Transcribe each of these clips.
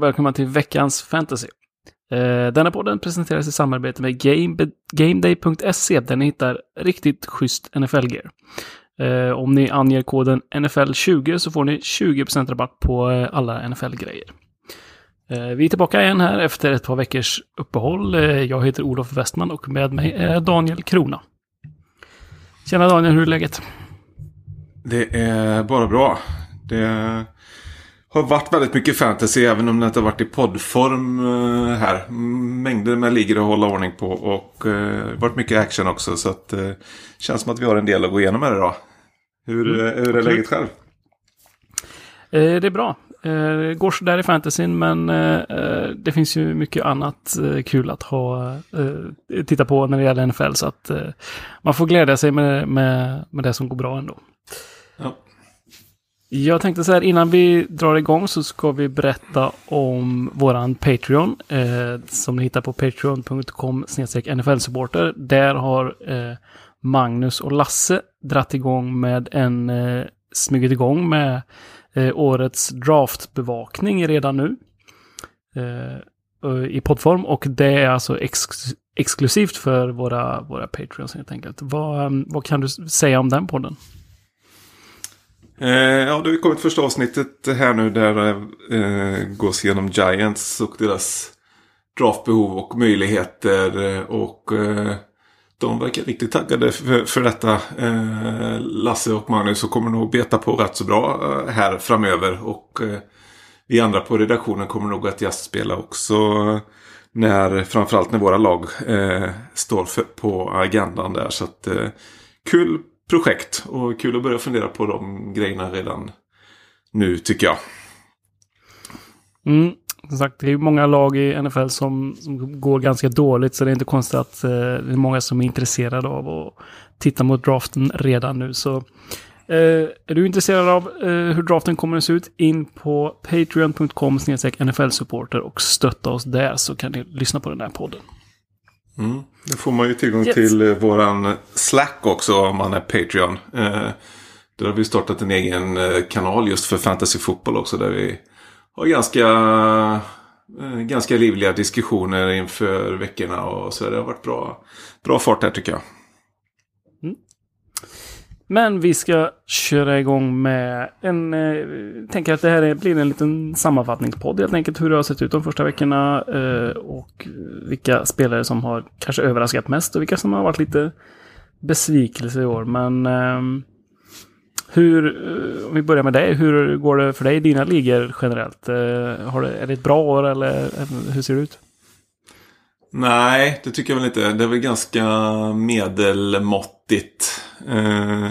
och välkomna till veckans fantasy. Eh, denna podden presenteras i samarbete med GameDay.se där ni hittar riktigt schysst NFL-gear. Eh, om ni anger koden NFL20 så får ni 20% rabatt på eh, alla NFL-grejer. Vi är tillbaka igen här efter ett par veckors uppehåll. Jag heter Olof Westman och med mig är Daniel Krona. Tjena Daniel, hur är läget? Det är bara bra. Det har varit väldigt mycket fantasy även om det inte har varit i poddform eh, här. Mängder med ligor att hålla ordning på och eh, varit mycket action också. Så att eh, känns som att vi har en del att gå igenom här idag. Hur, mm, hur är läget själv? Eh, det är bra. Eh, det går sådär i fantasyn men eh, det finns ju mycket annat kul att ha titta på när det gäller NFL. Så att man får glädja sig med, med, med det som går bra ändå. Jag tänkte så här innan vi drar igång så ska vi berätta om våran Patreon. Eh, som ni hittar på patreon.com NFL-supporter. Där har eh, Magnus och Lasse dratt igång med en, eh, smugit igång med eh, årets draftbevakning redan nu. Eh, I poddform och det är alltså ex exklusivt för våra, våra Patreons helt enkelt. Vad, vad kan du säga om den podden? Eh, ja, du har kommit första avsnittet här nu där det gås igenom Giants och deras draftbehov och möjligheter. Eh, och de verkar riktigt taggade för, för detta. Lasse och Magnus och kommer nog beta på rätt så bra här framöver. Och vi andra på redaktionen kommer nog att gästspela också. När, framförallt när våra lag står för, på agendan där. Så att, kul projekt och kul att börja fundera på de grejerna redan nu tycker jag. Mm, som sagt, det är många lag i NFL som, som går ganska dåligt så det är inte konstigt att eh, det är många som är intresserade av att titta mot draften redan nu. Så eh, är du intresserad av eh, hur draften kommer att se ut, in på patreon.com NFL-supporter och stötta oss där så kan ni lyssna på den här podden. Mm. Då får man ju tillgång yes. till eh, våran Slack också om man är Patreon. Eh, där har vi startat en egen eh, kanal just för fantasy fotboll också. Där vi har ganska, eh, ganska livliga diskussioner inför veckorna. Och så det har varit bra, bra fart här tycker jag. Men vi ska köra igång med en... Eh, tänker att det här blir en liten sammanfattningspodd helt enkelt. Hur det har sett ut de första veckorna. Eh, och vilka spelare som har kanske överraskat mest och vilka som har varit lite besvikelse i år. Men... Eh, hur, eh, om vi börjar med dig, hur går det för dig i dina ligor generellt? Eh, har det, är det ett bra år eller hur ser det ut? Nej, det tycker jag väl inte. Det är väl ganska medelmåttigt. Eh,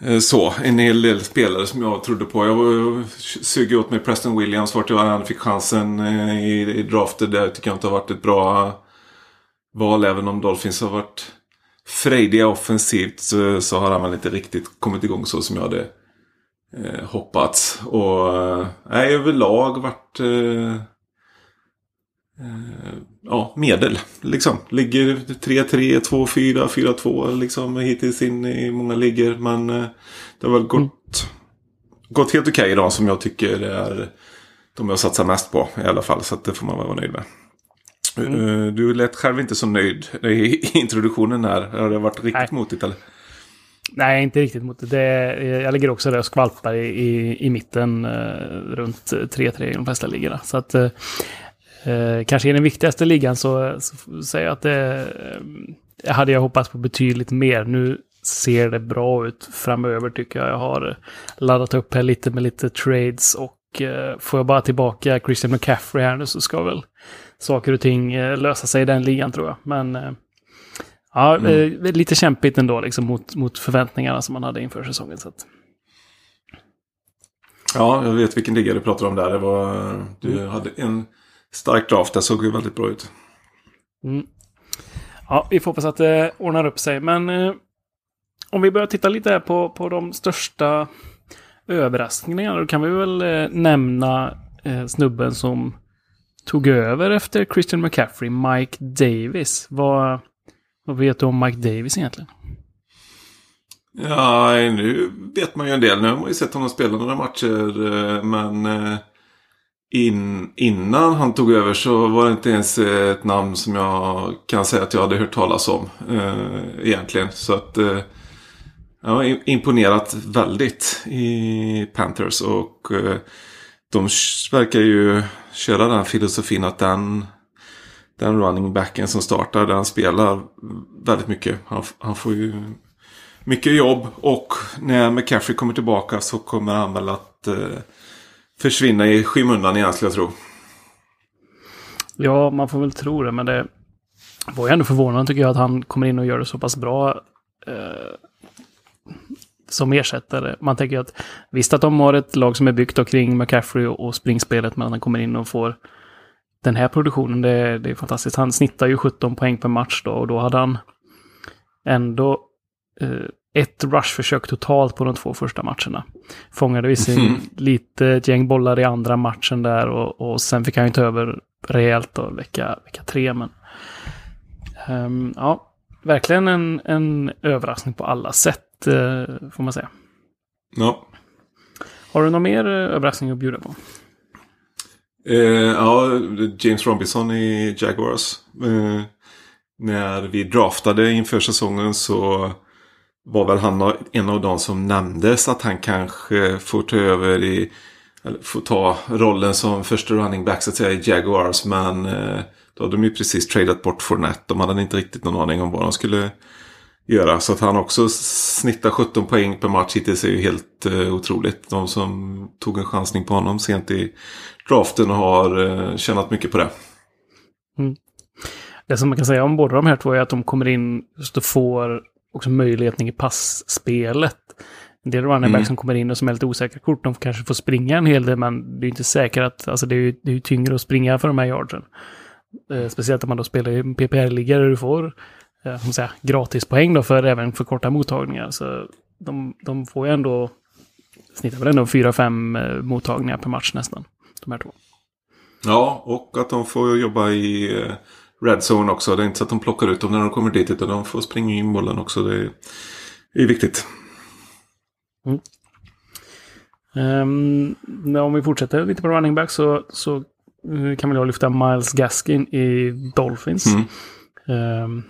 eh så, en hel del spelare som jag trodde på. Jag sög åt mig Preston Williams vart jag han fick chansen eh, i, i draften. Det tycker jag inte har varit ett bra val. Även om Dolphins har varit frejdiga offensivt så, så har han väl inte riktigt kommit igång så som jag hade eh, hoppats. Och eh, nej, överlag varit Eh, ja, medel. Liksom. Ligger 3-3, 2-4, 4-2 liksom hittills in i många ligger. Men eh, det har väl gått, mm. gått helt okej okay idag som jag tycker är de jag satsar mest på i alla fall. Så det får man vara nöjd med. Mm. Eh, du lät själv inte så nöjd i introduktionen här. Har det varit riktigt Nej. motigt eller? Nej, inte riktigt motigt. Det, jag ligger också där och skvalpar i, i, i mitten eh, runt 3-3 i de flesta ligorna. Så att eh, Eh, kanske i den viktigaste ligan så, så säger jag att det eh, hade jag hoppats på betydligt mer. Nu ser det bra ut framöver tycker jag. Jag har laddat upp här lite med lite trades och eh, får jag bara tillbaka Christian McCaffrey här nu så ska väl saker och ting eh, lösa sig i den ligan tror jag. Men eh, ja, mm. Eh, lite kämpigt ändå liksom mot, mot förväntningarna som man hade inför säsongen. Så att... Ja, jag vet vilken liga du pratar om där. Det var, du mm. hade en stark draft. Det såg ju väldigt bra ut. Mm. Ja, vi får hoppas att det ordnar upp sig. Men eh, om vi börjar titta lite på, på de största överraskningarna. Då kan vi väl eh, nämna eh, snubben som tog över efter Christian McCaffrey, Mike Davis. Vad, vad vet du om Mike Davis egentligen? Ja, nu vet man ju en del. Nu har man ju sett honom spela några matcher. eh, Men eh, in, innan han tog över så var det inte ens eh, ett namn som jag kan säga att jag hade hört talas om. eh, Egentligen. Så att eh, jag har imponerat väldigt i Panthers. Och eh, de verkar ju köra den filosofin att den den running backen som startar, den spelar väldigt mycket. Han, han får ju mycket jobb och när McCaffrey kommer tillbaka så kommer han väl att eh, försvinna i skymundan igen skulle jag tro. Ja, man får väl tro det, men det var ju ändå förvånande tycker jag att han kommer in och gör det så pass bra eh, som ersättare. Man tänker att visst att de har ett lag som är byggt då kring McCaffrey och, och springspelet, men att han kommer in och får den här produktionen, det, det är fantastiskt. Han snittar ju 17 poäng per match då och då hade han ändå eh, ett rushförsök totalt på de två första matcherna. Fångade visserligen Mhm. lite ett gäng bollar i andra matchen där och, och sen fick han ju ta över rejält då vecka, vecka tre. Men, Ehm, ja, verkligen en, en överraskning på alla sätt eh, får man säga. Ja. Har du någon mer eh, överraskning att bjuda på? Eh, ja, James Robinson i Jaguars. Eh, när vi draftade inför säsongen så var väl han en av de som nämndes att han kanske får ta över i eller får ta rollen som första running back så att säga i Jaguars. Men eh, då hade de ju precis tradat bort Fournette. De hade inte riktigt någon aning om vad de skulle göra. Så att han också snittar 17 poäng per match hittills är ju helt eh, otroligt. De som tog en chansning på honom sent i draften har eh, tjänat mycket på det. Mm. Det som man kan säga om båda de här två är att de kommer in just och får också möjligheten i passspelet. En del running Mm. som kommer in och som är lite osäkra kort, de kanske får springa en hel del, men det är ju inte säkert att, alltså det är ju, det är ju tyngre att springa för de här yardsen. Eh, speciellt om man då spelar i en PPR-liga där du får eh, säga, gratispoäng då för även för korta mottagningar. Så de, de får ju ändå, snittar väl ändå 4-5 eh, mottagningar per match nästan, de här två. Ja, och att de får jobba i eh, Red Zone också. Det är inte så att de plockar ut dem när de kommer dit utan de får springa in bollen också. Det är, det är viktigt. Um, om vi fortsätter lite på running back så, så eh, kan väl jag lyfta Miles Gaskin i Dolphins. Mm. Ehm,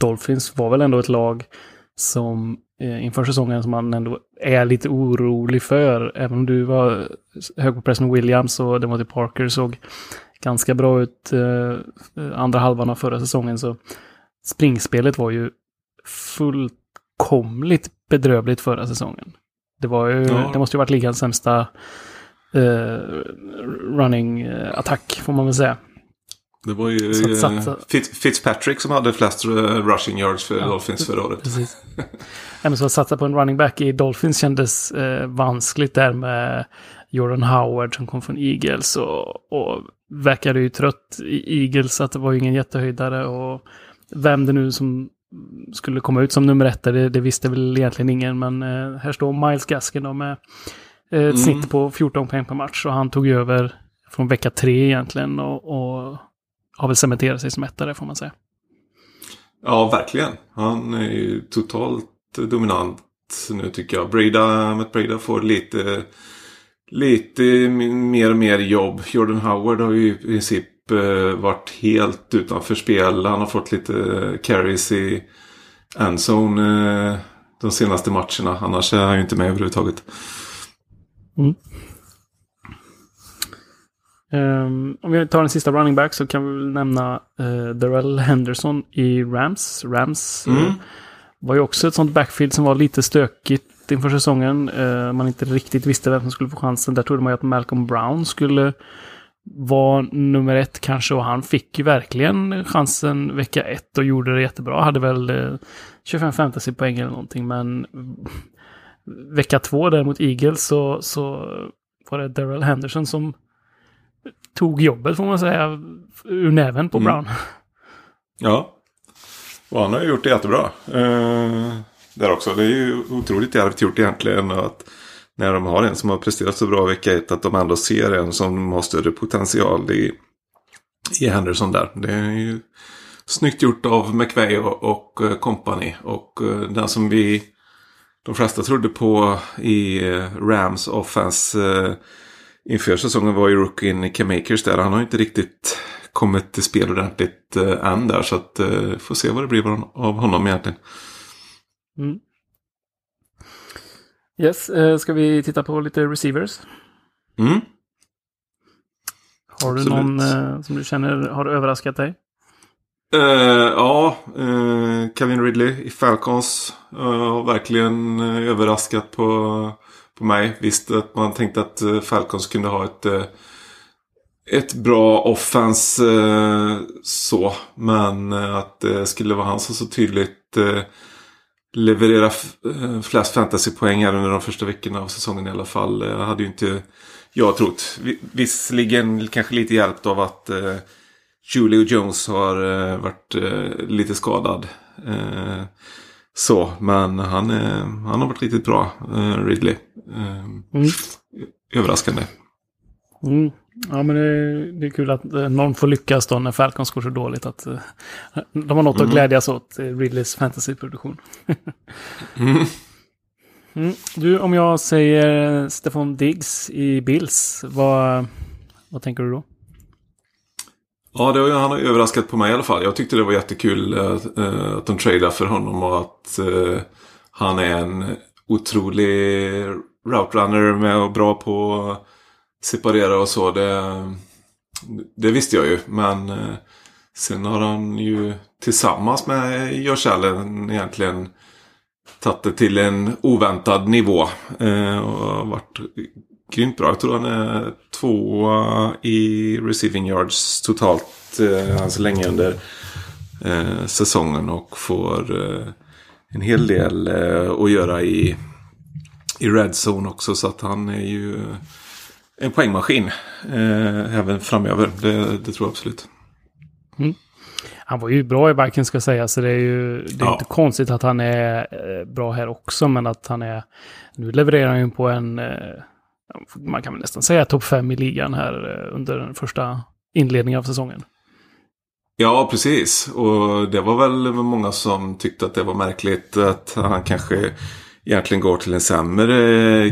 Dolphins var väl ändå ett lag som eh, inför säsongen som man ändå är lite orolig för. Även om du var hög på press med Williams och Demonte Parker såg ganska bra ut eh, andra halvan av förra säsongen så springspelet var ju fullkomligt bedrövligt förra säsongen. Det var ju, Ja. det måste ju varit ligans sämsta eh, running-attack får man väl säga. Det var ju eh, satsa- Fitz, Fitzpatrick som hade flest eh, rushing yards för Dolphins förra året. Precis. Ja, så att satsa på en running back i Dolphins kändes eh, vanskligt där med Jordan Howard som kom från Eagles och, och verkade ju trött i Eagles att det var ju ingen jättehöjdare och vem det nu som skulle komma ut som nummer ett det, det visste väl egentligen ingen men eh, här står Miles Gaskin då med eh, ett Mm. snitt på 14 poäng per match och han tog ju över från vecka tre egentligen och, och har väl cementerat sig som etta där får man säga. Ja, verkligen. Han är ju totalt dominant nu tycker jag. Breda, Matt Breda får lite, lite mer och mer jobb. Jordan Howard har ju i princip eh, varit helt utanför spel. Han har fått lite carries i endzone eh, de senaste matcherna. Annars är han ju inte med överhuvudtaget. Ehm, om vi tar den sista running back så kan vi väl nämna uh, Darrell Henderson i Rams. Rams eh, Mm. var ju också ett sånt backfield som var lite stökigt inför säsongen. Eh, man inte riktigt visste vem som skulle få chansen. Där trodde man ju att Malcolm Brown skulle vara nummer ett kanske och han fick ju verkligen chansen vecka ett och gjorde det jättebra. Hade väl eh, 25 fantasypoäng eller någonting men vecka två där mot Eagles så, så var det Darrell Henderson som tog jobbet får man säga ur näven på Mm. Brown. Ja. Och han har ju gjort det jättebra. Eh, där också. Det är ju otroligt djärvt gjort egentligen. Att när de har en som har presterat så bra vecka ett. Att de ändå ser en som har större potential i i Henderson där. Det är ju snyggt gjort av McVeigh och, och eh, company. Och eh, den som vi de flesta trodde på i eh, Rams offense inför säsongen var ju rookien K-Makers där. Han har inte riktigt kommit till spel ordentligt än där. Så att får se vad det blir av honom egentligen. Mm. Yes, eh, ska vi titta på lite receivers? Mm. Har du Absolut. någon eh, som du känner har överraskat dig? Eh, ja, uh, Kevin Ridley i Falcons eh, har verkligen överraskat på, på mig. Visst att man tänkte att Falcons kunde ha ett, ett bra offense så. Men att det skulle vara han som så tydligt uh, leverera eh, flest fantasypoäng här under de första veckorna av säsongen i alla fall. Uh, hade ju inte jag trott. Vi- Visserligen kanske lite hjälpt av att uh, Julio Jones har eh, varit eh, lite skadad. Eh, så, men han, eh, han har varit riktigt bra, eh, Ridley. Eh, Mm. Överraskande. Mm. Ja, men det, det är kul att eh, någon får lyckas då när Falcons går så dåligt. Att, eh, de har något att glädjas åt, Ridleys fantasyproduktion. Mm. Mm. Du, om jag säger Stefan Diggs i Bills, vad, vad tänker du då? Ja, det har, han har överraskat på mig i alla fall. Jag tyckte det var jättekul eh, att de tradar för honom och att eh, han är en otrolig route runner med och bra på separera och så. Det, det visste jag ju, men eh, sen har han ju tillsammans med Josh Allen egentligen tagit det till en oväntad nivå eh, och har varit grymt bra. Jag tror han är tvåa i receiving yards totalt eh, än så länge under eh, säsongen och får eh, en hel del eh, att göra i, i red zone också. Så att han är ju en poängmaskin eh, även framöver. Det, det tror jag absolut. Han var ju bra i Vikings ska jag säga, så det är ju det är Ja. inte konstigt att han är eh, bra här också, men att han är... Nu levererar han ju på en... eh, Man kan väl nästan säga topp fem i ligan här eh, under den första inledningen av säsongen. Ja, precis. Och det var väl många som tyckte att det var märkligt att han kanske egentligen går till en sämre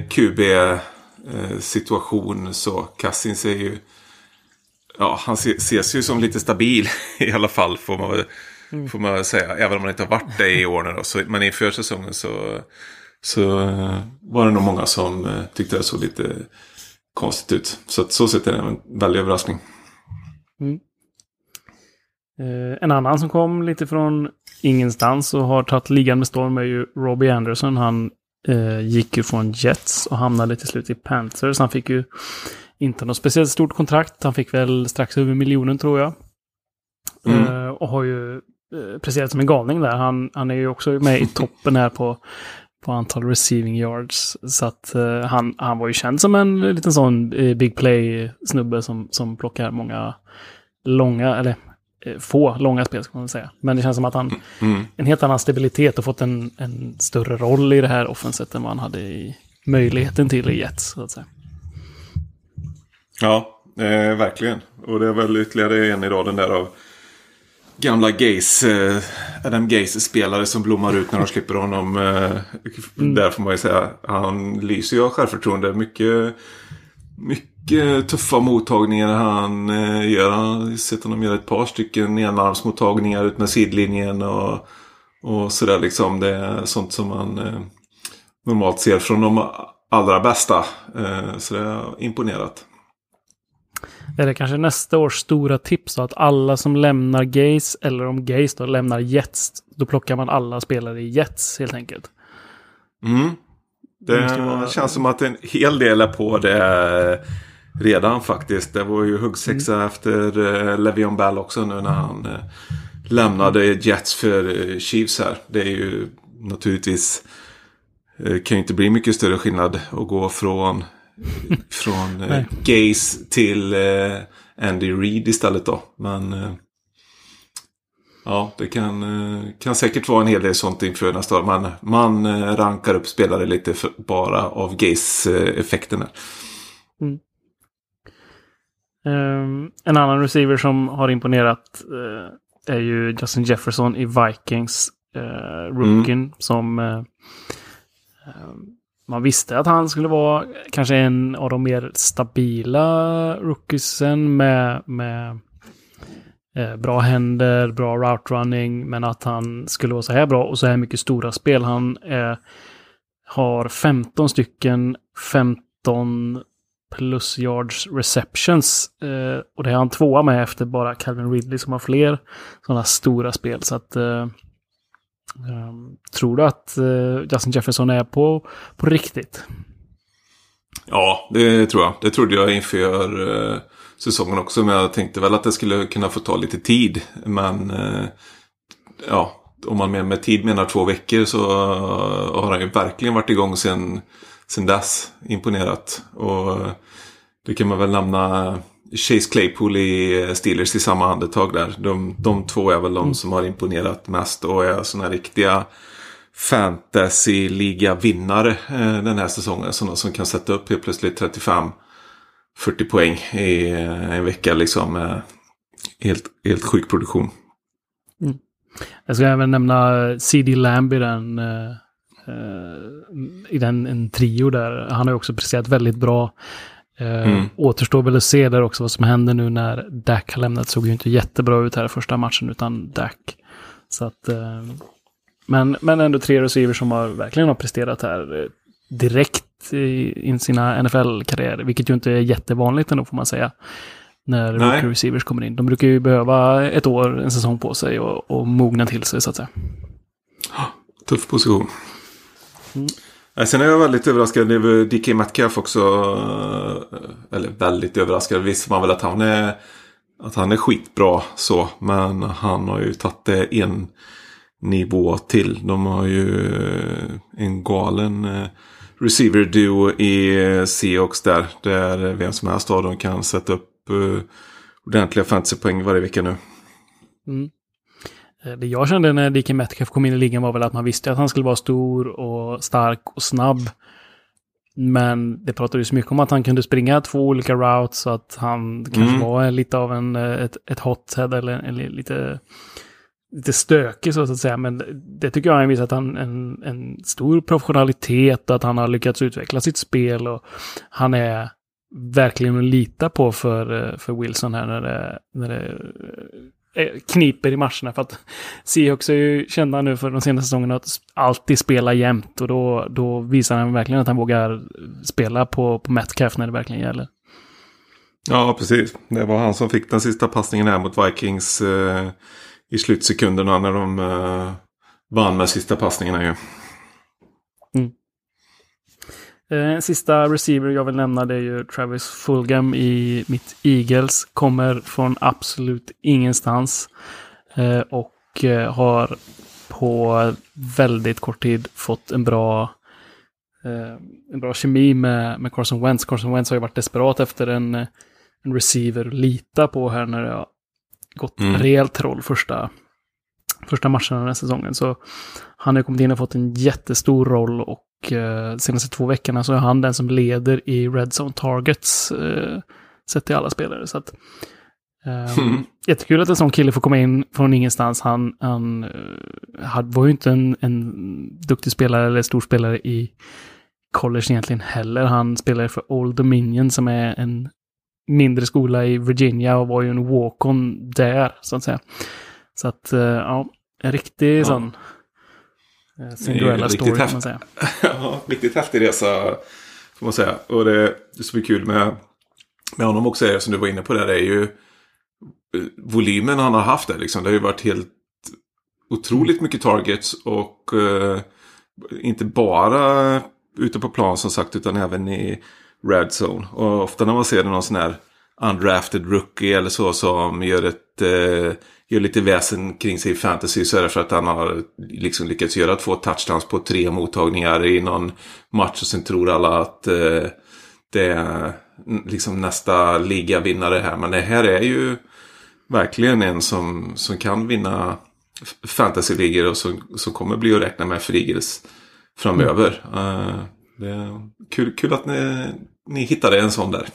QB-situation. Så Cassins är ju... Ja, han se- ses ju som lite stabil i alla fall får man, väl, får man säga. Även om han inte har varit det i år nu då. Så, men inför säsongen så, så eh, var det nog många som eh, tyckte det såg lite konstigt ut. Så att så sett är det en väldig överraskning. Eh, en annan som kom lite från ingenstans och har tagit ligan med storm är ju Robbie Anderson. Han eh, gick ju från Jets och hamnade till slut i Panthers. Han fick ju inte något speciellt stort kontrakt. Han fick väl strax över miljonen tror jag. Mm. Eh, och har ju eh, presterat som en galning där. Han, han är ju också med i toppen här på, på antal receiving yards. Så att eh, han, han var ju känd som en liten sån eh, big play-snubbe som, som plockar många långa, eller få långa spel ska man säga. Men det känns som att han Mm. en helt annan stabilitet och fått en, en större roll i det här offenset än vad han hade i möjligheten till i Jets. Så att säga. Ja, eh, verkligen. Och det är väl ytterligare en i raden där av gamla Gays, eh, Adam Gaze-spelare som blommar ut när de slipper honom. Eh, Där får man ju säga, han lyser ju av självförtroende. Mycket, mycket tuffa mottagningar han eh, gör. Han har sett honom göra ett par stycken enarmsmottagningar ut med sidlinjen och, och sådär liksom. Det är sånt som man eh, normalt ser från de allra bästa. Eh, så det har imponerat. Är det kanske nästa års stora tips då, att alla som lämnar Gaze eller om Gaze då lämnar Jets, då plockar man alla spelare i Jets helt enkelt. Mm. Det ju vara- känns som att en hel del är på det redan faktiskt. Det var ju huggsexa Mm. efter uh, Le'Veon Bell också nu när han eh, lämnade Jets för eh, Chiefs här. Det är ju naturligtvis uh, kan ju inte bli mycket större skillnad att gå från från uh, Nej. Gaze till eh, Andy Reid istället då. Men eh, Ja, det kan, eh, kan säkert vara en hel del sånt inför nästa år. Man, man eh, rankar upp spelare lite för, bara av Gaze-effekten. här. Um, en annan receiver som har imponerat uh, är ju Justin Jefferson i Vikings. Uh, rookien mm. som uh, man visste att han skulle vara kanske en av de mer stabila rookiesen med, med eh, bra händer, bra route running, men att han skulle vara så här bra och så här mycket stora spel. Han eh, har 15 stycken 15 plus yards receptions. Eh, och det är han tvåa med efter bara Calvin Ridley som har fler sådana stora spel. Så att eh, ehm, tror du att eh, Justin Jefferson är på, på riktigt? Ja, det tror jag. Det trodde jag inför eh, säsongen också. Men jag tänkte väl att det skulle kunna få ta lite tid. Men eh, ja, om man med, med tid menar två veckor så eh, har han ju verkligen varit igång sen, sen dess. Imponerat. Och det kan man väl nämna Chase Claypool i Steelers i samma andetag där. De, de två är väl de mm. som har imponerat mest och är sådana riktiga fantasy-liga-vinnare eh, den här säsongen. Sådana som kan sätta upp helt plötsligt 35-40 poäng i eh, en vecka liksom. Eh, helt, helt sjuk produktion. Mm. Jag ska även nämna CD Lamb i den, i den en trio där. Han har också presterat väldigt bra. Eh, mm. Återstår väl att se där också vad som händer nu när Dak har lämnat. Såg ju inte jättebra ut här i första matchen utan Dak. Så att, eh, men, men ändå tre receivers som har, verkligen har presterat här eh, direkt i sina NFL-karriärer. Vilket ju inte är jättevanligt ändå får man säga. När rookie receivers kommer in. De brukar ju behöva ett år, en säsong på sig och, och mogna till sig så att säga. Tuff position. Mm. Eh, sen är jag väldigt överraskad över DK Metcalf också. Eh, eller väldigt överraskad. Visst man väl att han är att han är skitbra så. Men han har ju tagit det en nivå till. De har ju eh, en galen receiver duo i Seahawks där. Där vem som helst av dem kan sätta upp ordentliga fantasypoäng varje vecka nu. Mm. Eh, det jag kände när DK Metcalf kom in i ligan var väl att man visste att han skulle vara stor och stark och snabb. Men det pratades mycket om att han kunde springa två olika routes så att han kanske mm. var lite av en, eh, ett, ett hothead eller, eller lite, lite stökig så att säga. Men det tycker jag har visat han en, en stor professionalitet och att han har lyckats utveckla sitt spel och han är verkligen att lita på för, eh, för Wilson här när det, när det kniper i matcherna. För att Seahawks är ju kända nu för de senaste säsongerna att alltid spela jämnt. Och då, då visar han verkligen att han vågar spela på, på Metcalf när det verkligen gäller. Ja, precis. Det var han som fick den sista passningen här mot Vikings eh, i slutsekunderna när de eh, vann med sista passningarna ju. Mm. Eh, sista receiver jag vill nämna det är ju Travis Fulgham i mitt Eagles. Kommer från absolut ingenstans. Eh, och eh, har på väldigt kort tid fått en bra en bra kemi med, med Carson Wentz. Carson Wentz har ju varit desperat efter en, en receiver att lita på här när det har gått mm. rejält troll första, första matchen den här säsongen. Så han har kommit in och fått en jättestor roll och eh, senaste två veckorna så är han den som leder i Red Zone Targets. Eh, sett till alla spelare. Så att, eh, mm. Jättekul att en sån kille får komma in från ingenstans. Han, han uh, var ju inte en, en duktig spelare eller stor spelare i college egentligen heller. Han spelade för Old Dominion som är en mindre skola i Virginia och var ju en walk-on där, så att säga. Så att, uh, ja, en riktig ja. sån Eh, Cinderella story kan man säga. ja, riktigt häftig resa får man säga. Och det, det som är kul med, med honom också är, som du var inne på där, det är ju eh, volymen han har haft där liksom. Det har ju varit helt otroligt mycket targets och uh, inte bara ute på plan som sagt utan även i red zone. Och ofta när man ser någon sån här undrafted rookie eller så som gör ett uh, gör lite väsen kring sig i fantasy så är det för att han har liksom lyckats göra två touchdowns på tre mottagningar i någon match och sen tror alla att eh, det är liksom nästa ligavinnare här. Men det här är ju verkligen en som, som kan vinna fantasyligor och som, som kommer bli att räkna med för Eagles framöver. Mm. Uh, det är kul, kul att ni, ni hittade en sån där.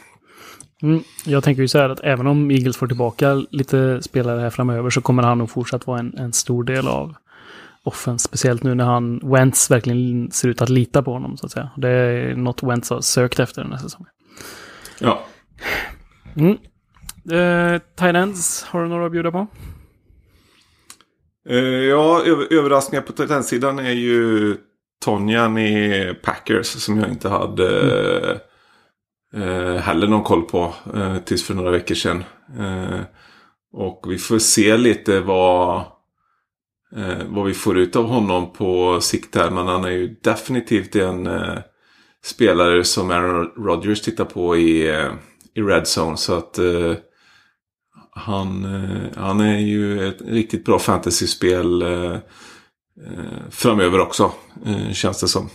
Mm, jag tänker ju så här att även om Eagles får tillbaka lite spelare här framöver så kommer han nog fortsatt vara en, en stor del av offense. Speciellt nu när han, Wentz verkligen ser ut att lita på honom så att säga. Det är något Wentz har sökt efter den här säsongen. Ja. Mm. Eh, Titans, har du några att bjuda på? Eh, ja, över, överraskningar på Titan-sidan är ju Tonjan i Packers som jag inte hade mm eh, heller någon koll på eh, tills för några veckor sedan. Eh, och vi får se lite vad, eh, vad vi får ut av honom på sikt här. Men han är ju definitivt en eh, spelare som Aaron Rodgers tittar på i, eh, i Red Zone. Så att eh, han, eh, han är ju ett riktigt bra fantasyspel eh, eh framöver också. Känns det som.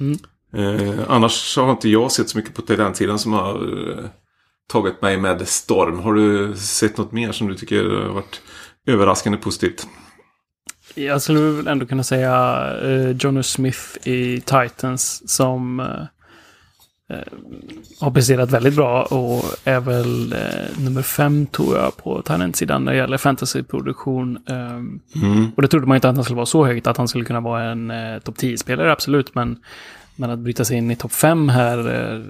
Mm. Eh, annars har inte jag sett så mycket på den som har eh, tagit mig med storm. Har du sett något mer som du tycker har varit överraskande positivt? Jag skulle väl ändå kunna säga eh, Jonas Smith i Titans som eh, Eh, har presterat väldigt bra och är väl eh, nummer fem tror jag på talentsidan när det gäller fantasyproduktion. Um, mm. Och det trodde man inte att han skulle vara så högt, att han skulle kunna vara en eh, topp 10-spelare, absolut. Men, men att bryta sig in i topp 5 här eh,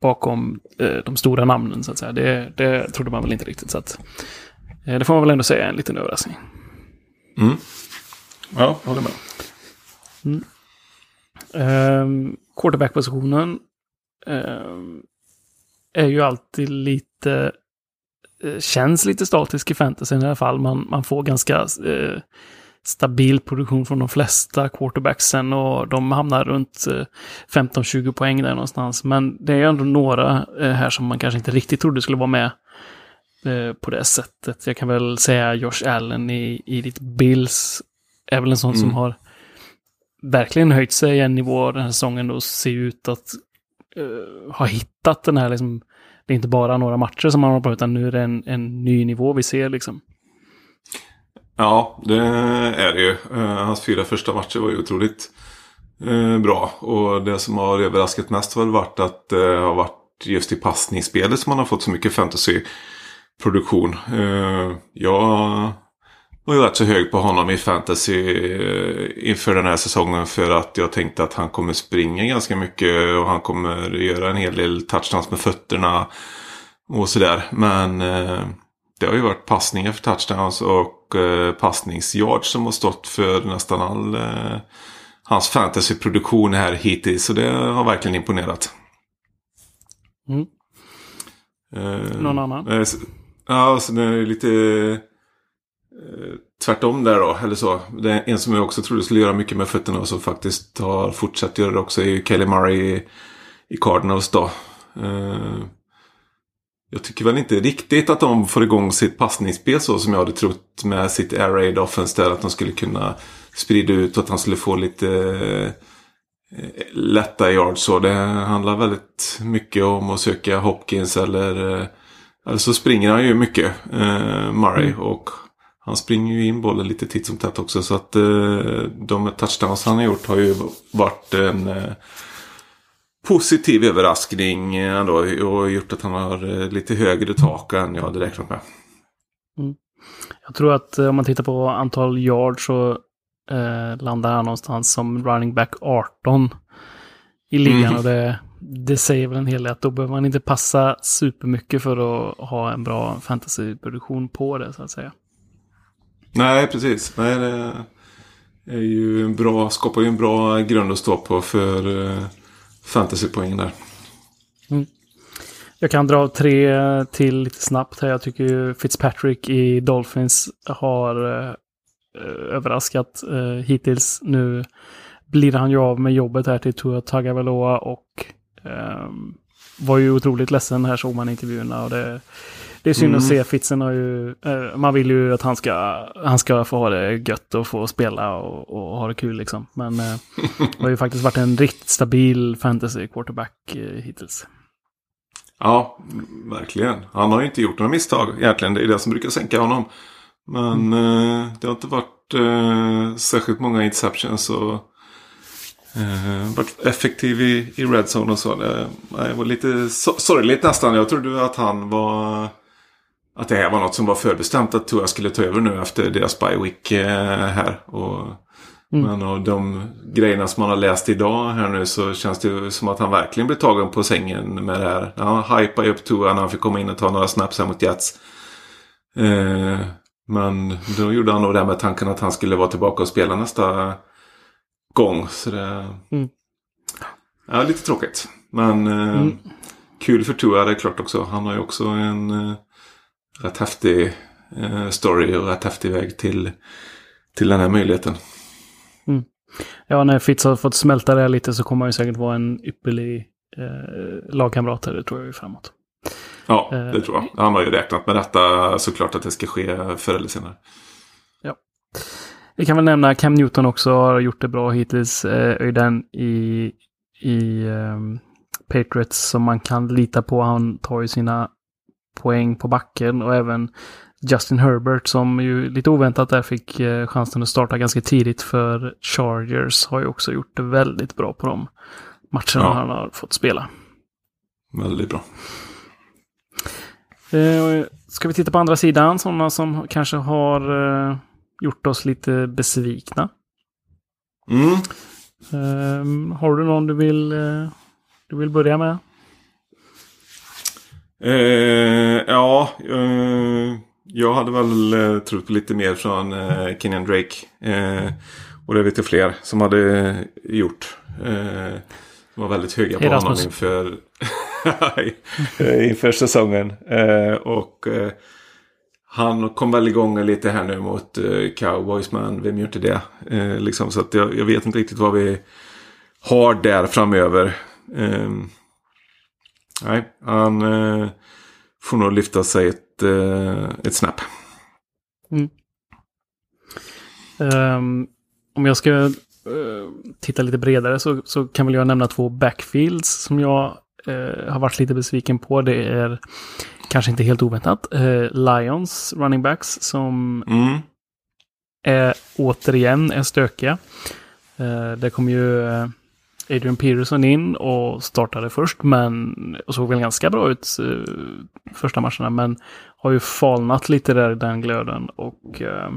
bakom eh, de stora namnen, så att säga, det, det trodde man väl inte riktigt. Så att, eh, det får man väl ändå säga är en liten överraskning. Mm. Ja, jag håller med. Mm. Um, quarterback-positionen eh, är ju alltid lite... Eh, känns lite statisk i fantasy i alla fall. Man, man får ganska eh, stabil produktion från de flesta quarterbacksen och de hamnar runt 15-20 eh, poäng där någonstans. Men det är ändå några eh, här som man kanske inte riktigt trodde skulle vara med eh, på det sättet. Jag kan väl säga Josh Allen i, i ditt Bills är väl en sån mm. som har verkligen höjt sig en nivå den här säsongen och ser ut att uh, ha hittat den här liksom, det är inte bara några matcher som han har på utan nu är det en, en ny nivå vi ser liksom. Ja, det är det ju. Eh, hans fyra första matcher var ju otroligt eh, bra. Och det som har överraskat mest har väl varit att eh, det har varit just i passningsspelet som han har fått så mycket fantasyproduktion. jag var ju rätt så hög på honom i fantasy inför den här säsongen. För att jag tänkte att han kommer springa ganska mycket och han kommer göra en hel del touchdowns med fötterna. Och sådär. Men eh, det har ju varit passningar för touchdowns och eh, passningsyards som har stått för nästan all eh, hans fantasyproduktion här hittills. Så det har verkligen imponerat. Mm. Eh, Någon annan? Eh, ja, så det är lite Eh, tvärtom där då, eller så. Det är en som jag också trodde skulle göra mycket med fötterna och som faktiskt har fortsatt göra det också är ju Kelly Murray i, i Cardinals då. Jag tycker väl inte riktigt att de får igång sitt passningsspel så som jag hade trott med sitt air raid offense där. Att de skulle kunna sprida ut och att han skulle få lite uh, lätta yards. Så det handlar väldigt mycket om att söka Hopkins eller, uh, eller så springer han ju mycket, Murray. Mm. Och han springer ju in bollen lite titt som tätt också. Så att eh, de touchdowns han har gjort har ju varit en eh, positiv överraskning ändå. Och gjort att han har eh, lite högre tak än jag hade räknat med. Mm. Jag tror att eh, om man tittar på antal yards så eh, landar han någonstans som running back 18 i ligan. Mm. Och det, det säger väl en hel del att då behöver man inte passa supermycket för att ha en bra fantasyproduktion på det så att säga. Nej, precis. Nej, det är ju en bra, skapar ju en bra grund att stå på för fantasypoäng där. Mm. Jag kan dra tre eh, till lite snabbt här. Jag tycker ju Fitzpatrick i Dolphins har eh, eh, överraskat eh, hittills. Nu blir han ju av med jobbet här till Tua Tagovailoa och eh, var ju otroligt ledsen här såg man intervjuerna. Och det, det är synd mm. att se. Fitzen har ju... Eh, man vill ju att han ska, han ska få ha det gött och få spela och, och ha det kul liksom. Men eh, det har ju faktiskt varit en riktigt stabil fantasy quarterback eh, hittills. Ja, verkligen. Han har ju inte gjort några misstag egentligen. Det är det som brukar sänka honom. Men mm. eh, det har inte varit eh, särskilt många interceptions. Och Eh, varit effektiv i, i Red Zone och så. Det, det var lite so sorgligt nästan. Jag trodde att han var... Att det här var något som var förbestämt att Tua skulle ta över nu efter deras bye week eh, här. Och, mm. Men av de grejerna som man har läst idag här nu så känns det som att han verkligen blev tagen på sängen med det här. Han hypade upp Tua när han fick komma in och ta några snaps här mot Jets. Eh, men då gjorde han nog det med tanken att han skulle vara tillbaka och spela nästa gång. Så det... Mm. Ja, lite tråkigt. Men eh, mm. kul för Tua det är klart också. Han har ju också en eh, rätt häftig eh, story och rätt häftig väg till, till den här möjligheten. Mm. Ja, när Fitz har fått smälta det lite så kommer han ju säkert vara en ypperlig eh, lagkamrat. Det tror jag ju framåt. Ja, det eh, tror jag. Han har ju räknat med detta såklart att det ska ske förr eller senare. Ja. Vi kan väl nämna Cam Newton också har gjort det bra hittills. Eh, den i, i um, Patriots som man kan lita på. Han tar ju sina poäng på backen och även Justin Herbert som ju lite oväntat där fick eh, chansen att starta ganska tidigt för Chargers har ju också gjort det väldigt bra på de matcherna ja. han har fått spela. Väldigt bra. Eh, ska vi titta på andra sidan, sådana som kanske har eh, gjort oss lite besvikna. Mm. Eh, har du någon du vill, du vill börja med? Eh, ja, eh, jag hade väl eh, trott på lite mer från eh, Kenyan Drake. Eh, och det vet jag fler som hade gjort. Eh, var väldigt höga på Erasmus. honom inför, inför säsongen. Och han kom väl igång lite här nu mot Cowboys. Men vem gör inte det? Liksom, så att jag, jag, vet inte riktigt vad vi har där framöver. Ehm, nej, han eh, får nog lyfta sig ett, eh, ett snap. Mm. Um, om jag ska Eh, titta lite bredare så, så kan väl jag nämna två backfields som jag uh, har varit lite besviken på. Det är kanske inte helt oväntat. Uh, Lions running backs som mm. är återigen är stökiga. det kom ju Adrian Peterson in och startade först men och såg väl ganska bra ut eh, första matcherna men har ju falnat lite där i den glöden och eh,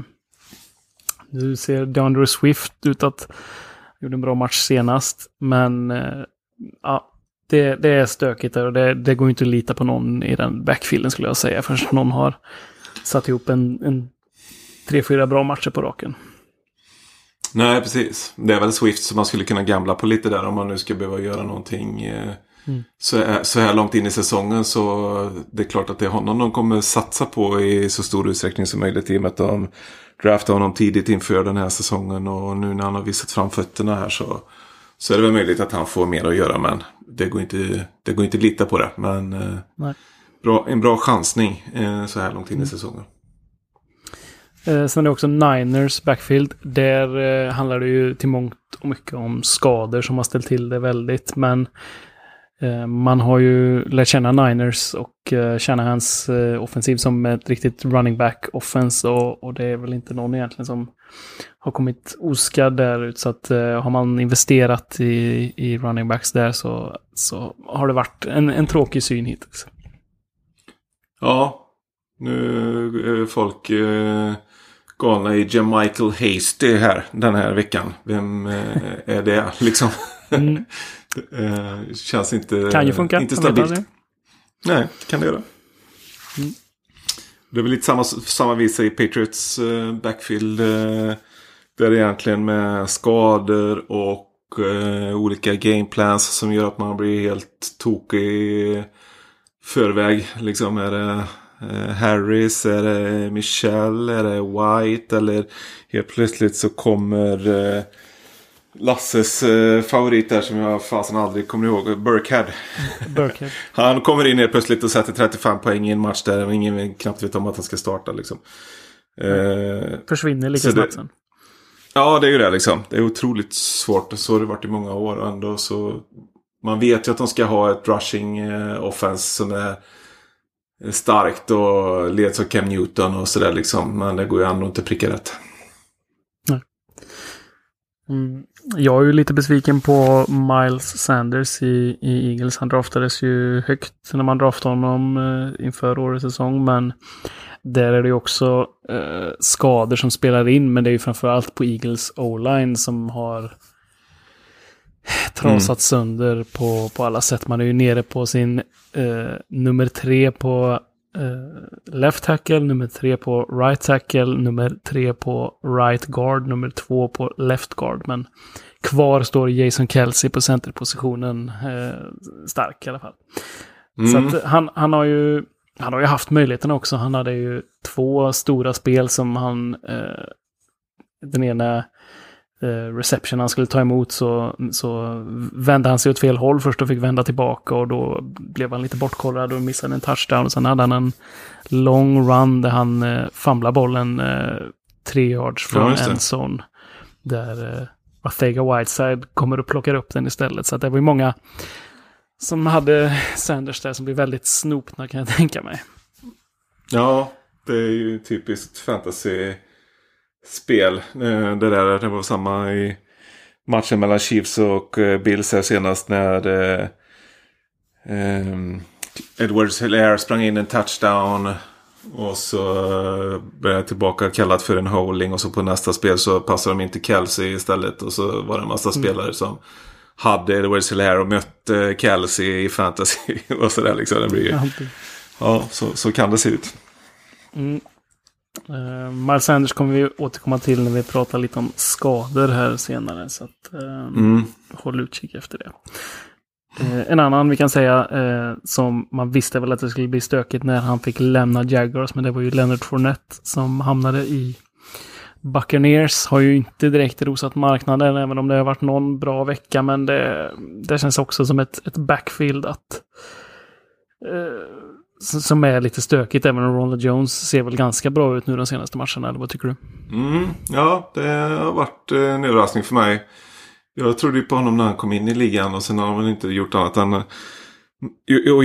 nu ser DeAndre Swift ut att gjorde en bra match senast. Men eh, ja, det, det, är stökigt där och det, det, går inte att lita på någon i den backfielden skulle jag säga. Förrän någon har satt ihop en, en tre, fyra bra matcher på raken. Nej, precis. Det är väl Swift som man skulle kunna gamla på lite där om man nu ska behöva göra någonting. Eh, mm. Så, så här långt in i säsongen så det är klart att det är honom de kommer satsa på i så stor utsträckning som möjligt i och med att de draftade honom tidigt inför den här säsongen och nu när han har visat framfötterna här så, så är det väl möjligt att han får mer att göra men det går inte, det går inte att lita på det. Men eh, bra, en bra chansning eh, så här långt in i mm. säsongen. Eh, sen är det också Niners backfield. Där eh, handlar det ju till mångt och mycket om skador som har ställt till det väldigt. Men Eh, man har ju lärt känna Niners och eh, känna hans eh, offensiv som ett riktigt running back offense och, och, det är väl inte någon egentligen som har kommit oskadd där ut. Så att eh, har man investerat i, i running backs där så, så har det varit en, en tråkig syn hittills. Ja, nu är folk galna i Jamichael Hasty här den här veckan. Vem är det liksom? Mm. Eh, känns inte, kan ju funka, inte stabilt. Nej, kan det göra. Mm. Det är väl lite samma, samma visa i Patriots uh, backfield. Uh, där egentligen med skador och uh, olika gameplans som gör att man blir helt tokig i förväg. Liksom är det Harris, är det Michelle, är det White eller helt plötsligt så kommer Lasses eh, favorit där som jag fasen aldrig kommer ihåg. Burkhead. Burkhead. han kommer in helt plötsligt och sätter 35 poäng i en match där ingen knappt vet om att han ska starta. Liksom. Eh, Försvinner lika snabbt sen. Ja, det är ju det liksom. Det är otroligt svårt. Så har det varit i många år. Ändå så... Man vet ju att de ska ha ett rushing eh, offense som är starkt och leds av Cam Newton och sådär liksom. Men det går ju ändå inte pricka rätt. Mm. Jag är ju lite besviken på Miles Sanders i, i Eagles. Han draftades ju högt när man draftade honom eh, inför årets säsong. Men där är det ju också eh, skador som spelar in. Men det är ju framförallt på Eagles O-line som har trasat mm. sönder på, på alla sätt. Man är ju nere på sin eh, nummer tre på eh, left tackle, nummer tre på right tackle, nummer tre på right guard, nummer två på left guard. Men kvar står Jason Kelsey på centerpositionen eh, stark i alla fall. Mm. Så han, han har ju han har ju haft möjligheten också. Han hade ju två stora spel som han... Eh, den ena reception han skulle ta emot så, så vände han sig åt fel håll först och fick vända tillbaka och då blev han lite bortkollrad och missade en touchdown. Och sen hade han en lång run där han eh, famlade bollen eh, tre yards från ja, endzone. Där eh, Rathega Whiteside kommer och plockar upp den istället. Så det var ju många som hade Sanders där som blev väldigt snopna kan jag tänka mig. Ja, det är ju typiskt fantasy spel. Eh, det där det var samma i matchen mellan Chiefs och eh, Bills här senast när eh, ehm, Edwards Hilaire sprang in en touchdown. Och så blev jag tillbaka kallat för en holding och så på nästa spel så passade de in till Kelsey istället. Och så var det en massa mm. spelare som hade Edwards Hilaire och mötte Kelsey i fantasy och sådär liksom. Det blir ju, ja, så, så kan det se ut. Mm. Uh, Miles Sanders kommer vi återkomma till när vi pratar lite om skador här senare. Så att, uh, mm. håll utkik efter det. Uh, en annan vi kan säga uh, som man visste väl att det skulle bli stökigt när han fick lämna Jaguars. Men det var ju Leonard Fournette som hamnade i Buccaneers. Har ju inte direkt rosat marknaden även om det har varit någon bra vecka. Men det, det känns också som ett, ett backfield att som är lite stökigt, även om Ronald Jones ser väl ganska bra ut nu de senaste matcherna, eller vad tycker du? Mm, ja, det har varit eh, en överraskning för mig. Jag trodde ju på honom när han kom in i ligan och sen har han väl inte gjort annat än att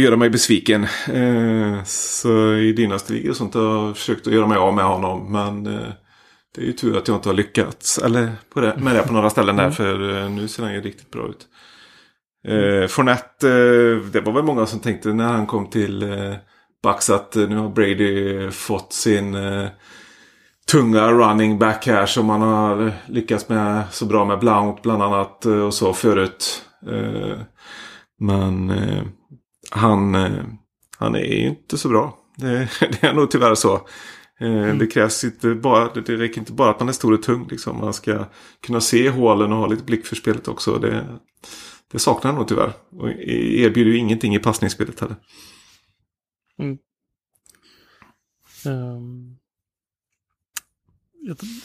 göra mig besviken. Eh, så i dynastigor och sånt har jag försökt att göra mig av med honom. Men eh, det är ju tur att jag inte har lyckats eller på det, med det på några ställen där. Mm. För nu ser han ju riktigt bra ut. Eh, Fournette, eh, det var väl många som tänkte när han kom till eh, Bucks att eh, nu har Brady fått sin eh, tunga running back här som han har lyckats med så bra med Blount bland annat eh, och så förut. Eh, men han, han är ju inte så bra. Det, det är nog tyvärr så. Mm. Det krävs inte bara, det räcker inte bara att man är stor och tung. Liksom. Man ska kunna se hålen och ha lite blick för spelet också. Det, det saknar han nog tyvärr. Och erbjuder ju ingenting i passningsspelet heller. Mm. Um,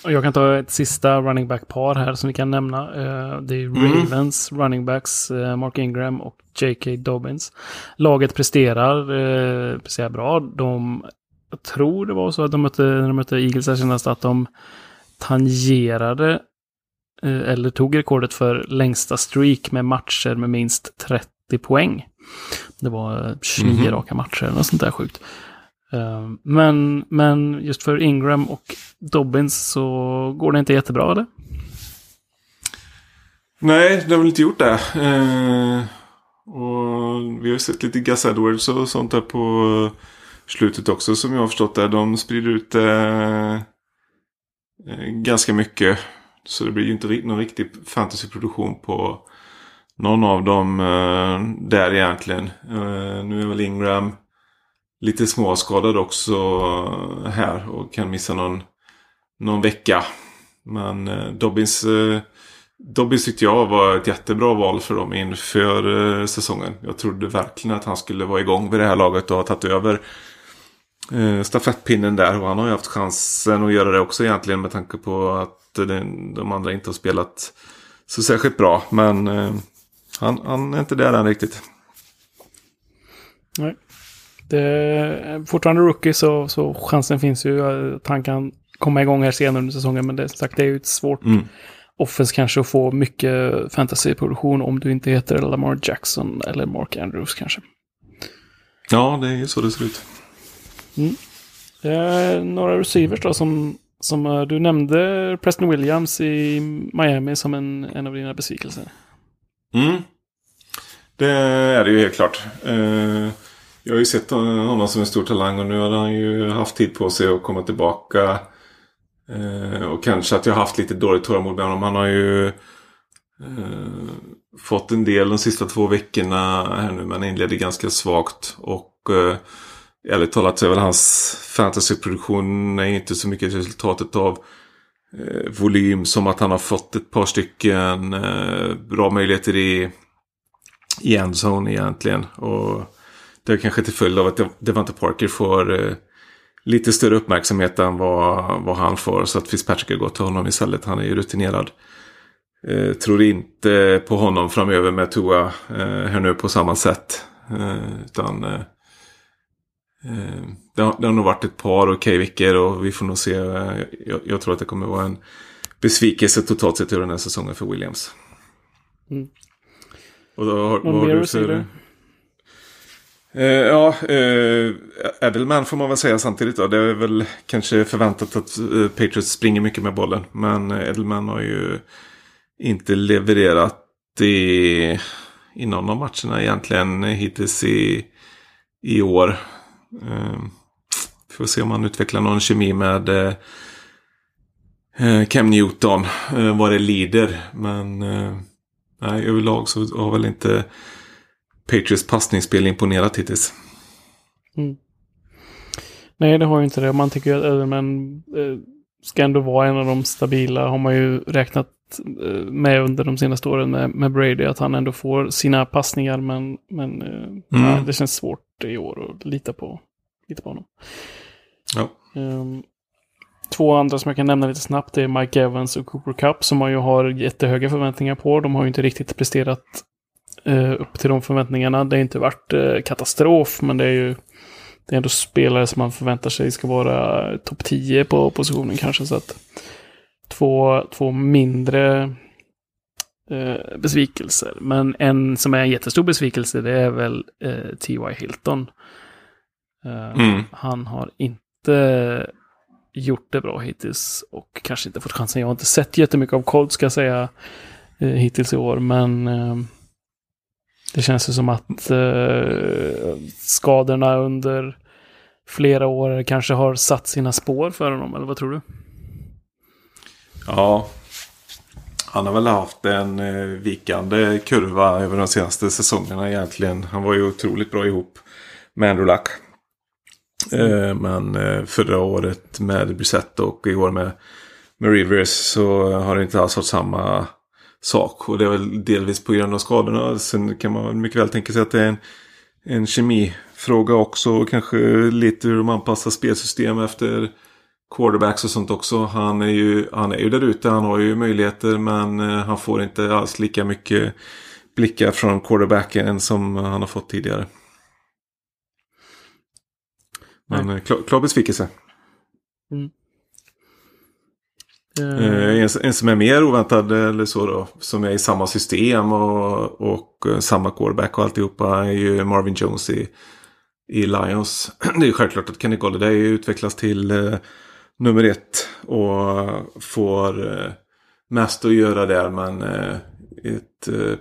jag kan ta ett sista running back-par här som vi kan nämna. Uh, det är mm. Ravens running backs, uh, Mark Ingram och J.K. Dobbins. Laget presterar, uh, presterar bra. De, jag tror det var så att de mötte, när de mötte Eagles här senast, att de tangerade eller tog rekordet för längsta streak med matcher med minst 30 poäng. Det var 29 mm -hmm. raka matcher eller något sånt där sjukt. Ehm, men, men just för Ingram och Dobbins så går det inte jättebra eller? Nej, det har väl inte gjort det. Uh, och vi har sett lite Gus Edwards och sånt där på slutet också som jag har förstått det. De sprider ut det ganska mycket. Så det blir ju inte någon riktig fantasyproduktion på någon av dem eh, där egentligen. Eh, nu är väl Ingram lite småskadad också här och kan missa någon, någon vecka. Men eh, Dobbins, eh, Dobbins tyckte jag var ett jättebra val för dem inför eh, säsongen. Jag trodde verkligen att han skulle vara igång vid det här laget och ha tagit över eh, stafettpinnen där. Och han har ju haft chansen att göra det också egentligen med tanke på att den, de andra inte har spelat så särskilt bra. Men eh, han, han är inte där än riktigt. Nej. Det är fortfarande rookie så, så chansen finns ju att han kan komma igång här senare under säsongen. Men det, sagt, det är ju ett svårt mm. offense kanske att få mycket fantasyproduktion om du inte heter Lamar Jackson eller Mark Andrews kanske. Ja, det är så det ser ut. Mm. Det är några receivers då som som eh, du nämnde Preston Williams i Miami som en, en av dina besvikelser. Mm. Det är det ju helt klart. Eh, jag har ju sett honom som en stor talang och nu har han ju haft tid på sig att komma tillbaka. Eh, och kanske att jag har haft lite dåligt tålamod med honom. Han har ju eh, fått en del de sista två veckorna här nu men inledde ganska svagt. Och eh, ärligt talat så är väl hans fantasyproduktion inte så mycket resultatet av eh, volym som att han har fått ett par stycken eh, bra möjligheter i, i endzone egentligen. Och det är kanske till följd av att Devante Parker får eh, lite större uppmärksamhet än vad, vad han får. Så att Fitzpatrick har gått till honom istället. Han är ju rutinerad. Eh, tror inte på honom framöver med Tua eh, här nu på samma sätt. Eh, utan eh, det, har, det har nog varit ett par okej okay veckor och vi får nog se. Eh, jag, jag, tror att det kommer vara en besvikelse totalt sett i den här säsongen för Williams. Mm. Och då har, vad har du för... Uh, ja, uh, Edelman får man väl säga samtidigt då. Det är väl kanske förväntat att uh, Patriots springer mycket med bollen. Men Edelman har ju inte levererat i, i någon av matcherna egentligen hittills i, i år vi får se om han utvecklar någon kemi med eh, eh, Cam Newton. Eh, vad det lider. Men nej, överlag så har väl inte Patriots passningsspel imponerat hittills. Mm. Nej, det har ju inte det. Man tycker att Edelman eh, ska ändå vara en av de stabila. Har man ju räknat med under de senaste åren med, med, Brady. Att han ändå får sina passningar. Men, men eh, mm. ja, det känns svårt i år att lita på, lita på honom. Ja. Um, två andra som jag kan nämna lite snabbt är Mike Evans och Cooper Cup. Som man ju har jättehöga förväntningar på. De har ju inte riktigt presterat eh, upp till de förväntningarna. Det har inte varit eh, katastrof, men det är ju det är ändå spelare som man förväntar sig ska vara topp 10 på positionen kanske. Så att två, två mindre eh, besvikelser. Men en som är en jättestor besvikelse det är väl eh, T.Y. Hilton. Eh, mm. Han har inte gjort det bra hittills och kanske inte fått chansen. Jag har inte sett jättemycket av Cold ska jag säga eh, hittills i år, men eh, det känns ju som att eh, skadorna under flera år kanske har satt sina spår för honom, eller vad tror du? Ja, han har väl haft en eh, vikande kurva över de senaste säsongerna egentligen. Han var ju otroligt bra ihop med Andrew Luck. Eh, men eh, förra året med Brissett och i år med, med Rivers så har det inte alls varit samma sak. Och det är väl delvis på grund av skadorna. Sen kan man mycket väl tänka sig att det är en, en kemifråga också. Och kanske lite hur de anpassar spelsystem efter quarterbacks och sånt också. Han är ju, han är ju där ute. Han har ju möjligheter men eh, han får inte alls lika mycket blickar från quarterbacken som han har fått tidigare. Men Nej. Eh, klar, klar besvikelse. Mm. Uh, en, en, som är mer oväntad eller så då. Som är i samma system och, och samma quarterback och alltihopa är ju Marvin Jones i, i Lions. Det är självklart att Kenny Golladay utvecklas till nummer ett. Och får eh, mest att göra där. Men eh, ett eh,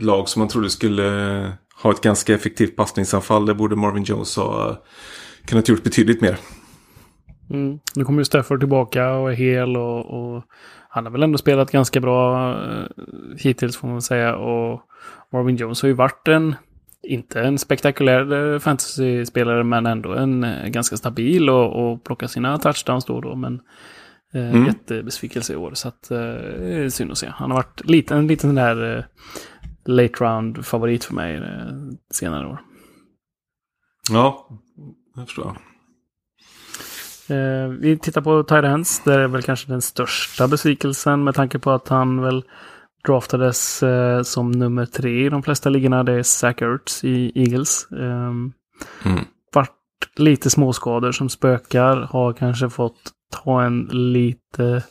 lag som man trodde skulle ha ett ganska effektivt passningsanfall. Det borde Marvin Jones ha kunnat gjort betydligt mer. Mm. Nu kommer ju Stafford tillbaka och är hel och, och, han har väl ändå spelat ganska bra hittills får man säga. Och Marvin Jones har ju varit en, inte en spektakulär eh, fantasy-spelare men ändå en uh, ganska stabil och, och plocka sina touchdowns då och då. Men uh, mm. jättebesvikelse i år så att uh, synd att se. Han har varit lite, en liten där uh, late round favorit för mig senare år. Ja, jag förstår. Eh, vi tittar på Tyrens. Det är väl kanske den största besvikelsen med tanke på att han väl draftades eh, som nummer tre i de flesta ligorna. Det är Zach Ertz i Eagles. Eh, mm. Vart lite småskador som spökar. Har kanske fått ta en lite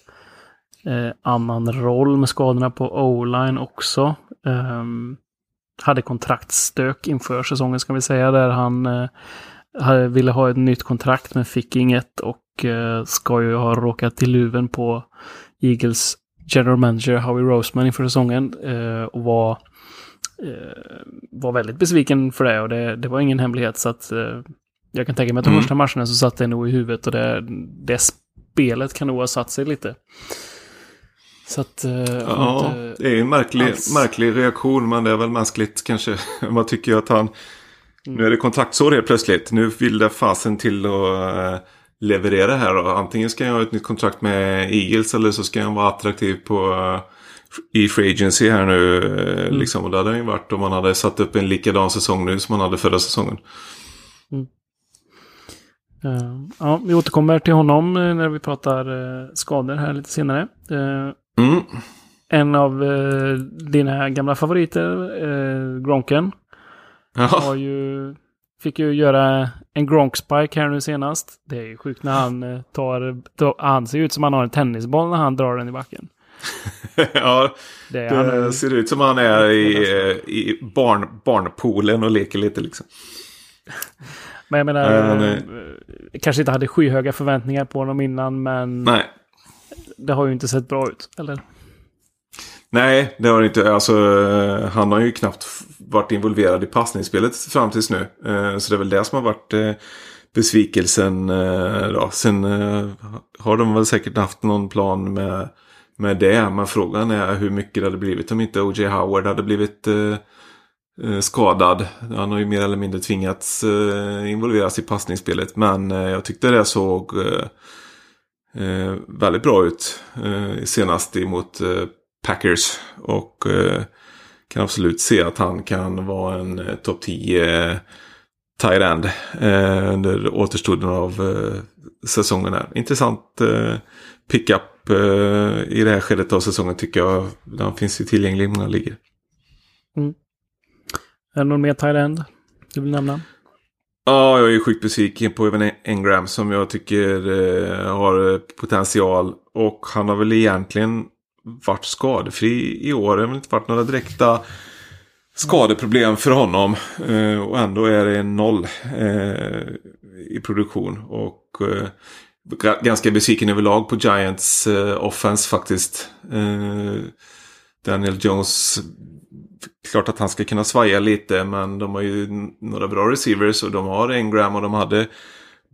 eh, annan roll med skadorna på O-line också. Um, hade kontraktstök inför säsongen ska vi säga där han eh, ville ha ett nytt kontrakt men fick inget och eh, ska ju ha råkat i luven på Eagles general manager Howie Roseman inför säsongen eh, och var, eh, var väldigt besviken för det och det, det var ingen hemlighet så att eh, jag kan tänka mig att de Mm. första matcherna så satt det nog i huvudet och det, det spelet kan nog ha satt sig lite. Så att... Ja, inte- det är en märklig, alls. märklig reaktion men det är väl mänskligt kanske. Man tycker att han... Nu är det kontraktsår helt plötsligt. Nu vill det fasen till att leverera här. Och antingen ska jag ha ett nytt kontrakt med Eagles eller så ska jag vara attraktiv på eh, i Free Agency här nu. eh, Liksom. Och det hade han ju varit om man hade satt upp en likadan säsong nu som man hade förra säsongen. Eh, ja, vi återkommer till honom när vi pratar eh, skador här lite senare. Eh, Mm. en av dina gamla favoriter, Gronken, Ja. har ju, fick ju göra en Gronk-spike här nu senast. Det är ju sjukt när han eh, tar, tar... Han ser ut som han har en tennisboll när han drar den i backen. ja, Det det är- ser ut som han är i, eh, i barn, barnpoolen och leker lite liksom. Men jag menar, Nej, han är- eh, kanske inte hade skyhöga förväntningar på honom innan, men Nej. det har ju inte sett bra ut. Eller? Nej, det har det inte. Alltså, eh, han har ju knappt varit involverad i passningsspelet fram tills nu. Eh, så det är väl det som har varit eh, besvikelsen. Då. Sen har de väl säkert haft någon plan med, med det. Men frågan är hur mycket det hade blivit om inte O.J. Howard hade blivit skadad. Han har ju mer eller mindre tvingats involveras i passningsspelet. Men jag tyckte det såg väldigt bra ut senast emot Packers. Och eh, kan absolut se att han kan vara en eh, topp 10 eh, tight end under återstoden av säsongen. Här. Intressant pickup i det här skedet av säsongen tycker jag. Den finns ju tillgänglig i många ligor. Är det någon mer tight end du vill nämna? Ja, jag är sjukt besviken på Evan Engram som jag tycker har potential. Och han har väl egentligen varit skadefri i år. Det har väl inte varit några direkta skadeproblem för honom. Eh, och ändå är det noll eh, i produktion. Och eh, ganska besviken överlag på Giants eh, offense faktiskt. Eh, Daniel Jones klart att han ska kunna svaja lite men de har ju några bra receivers och de har Ingram och de hade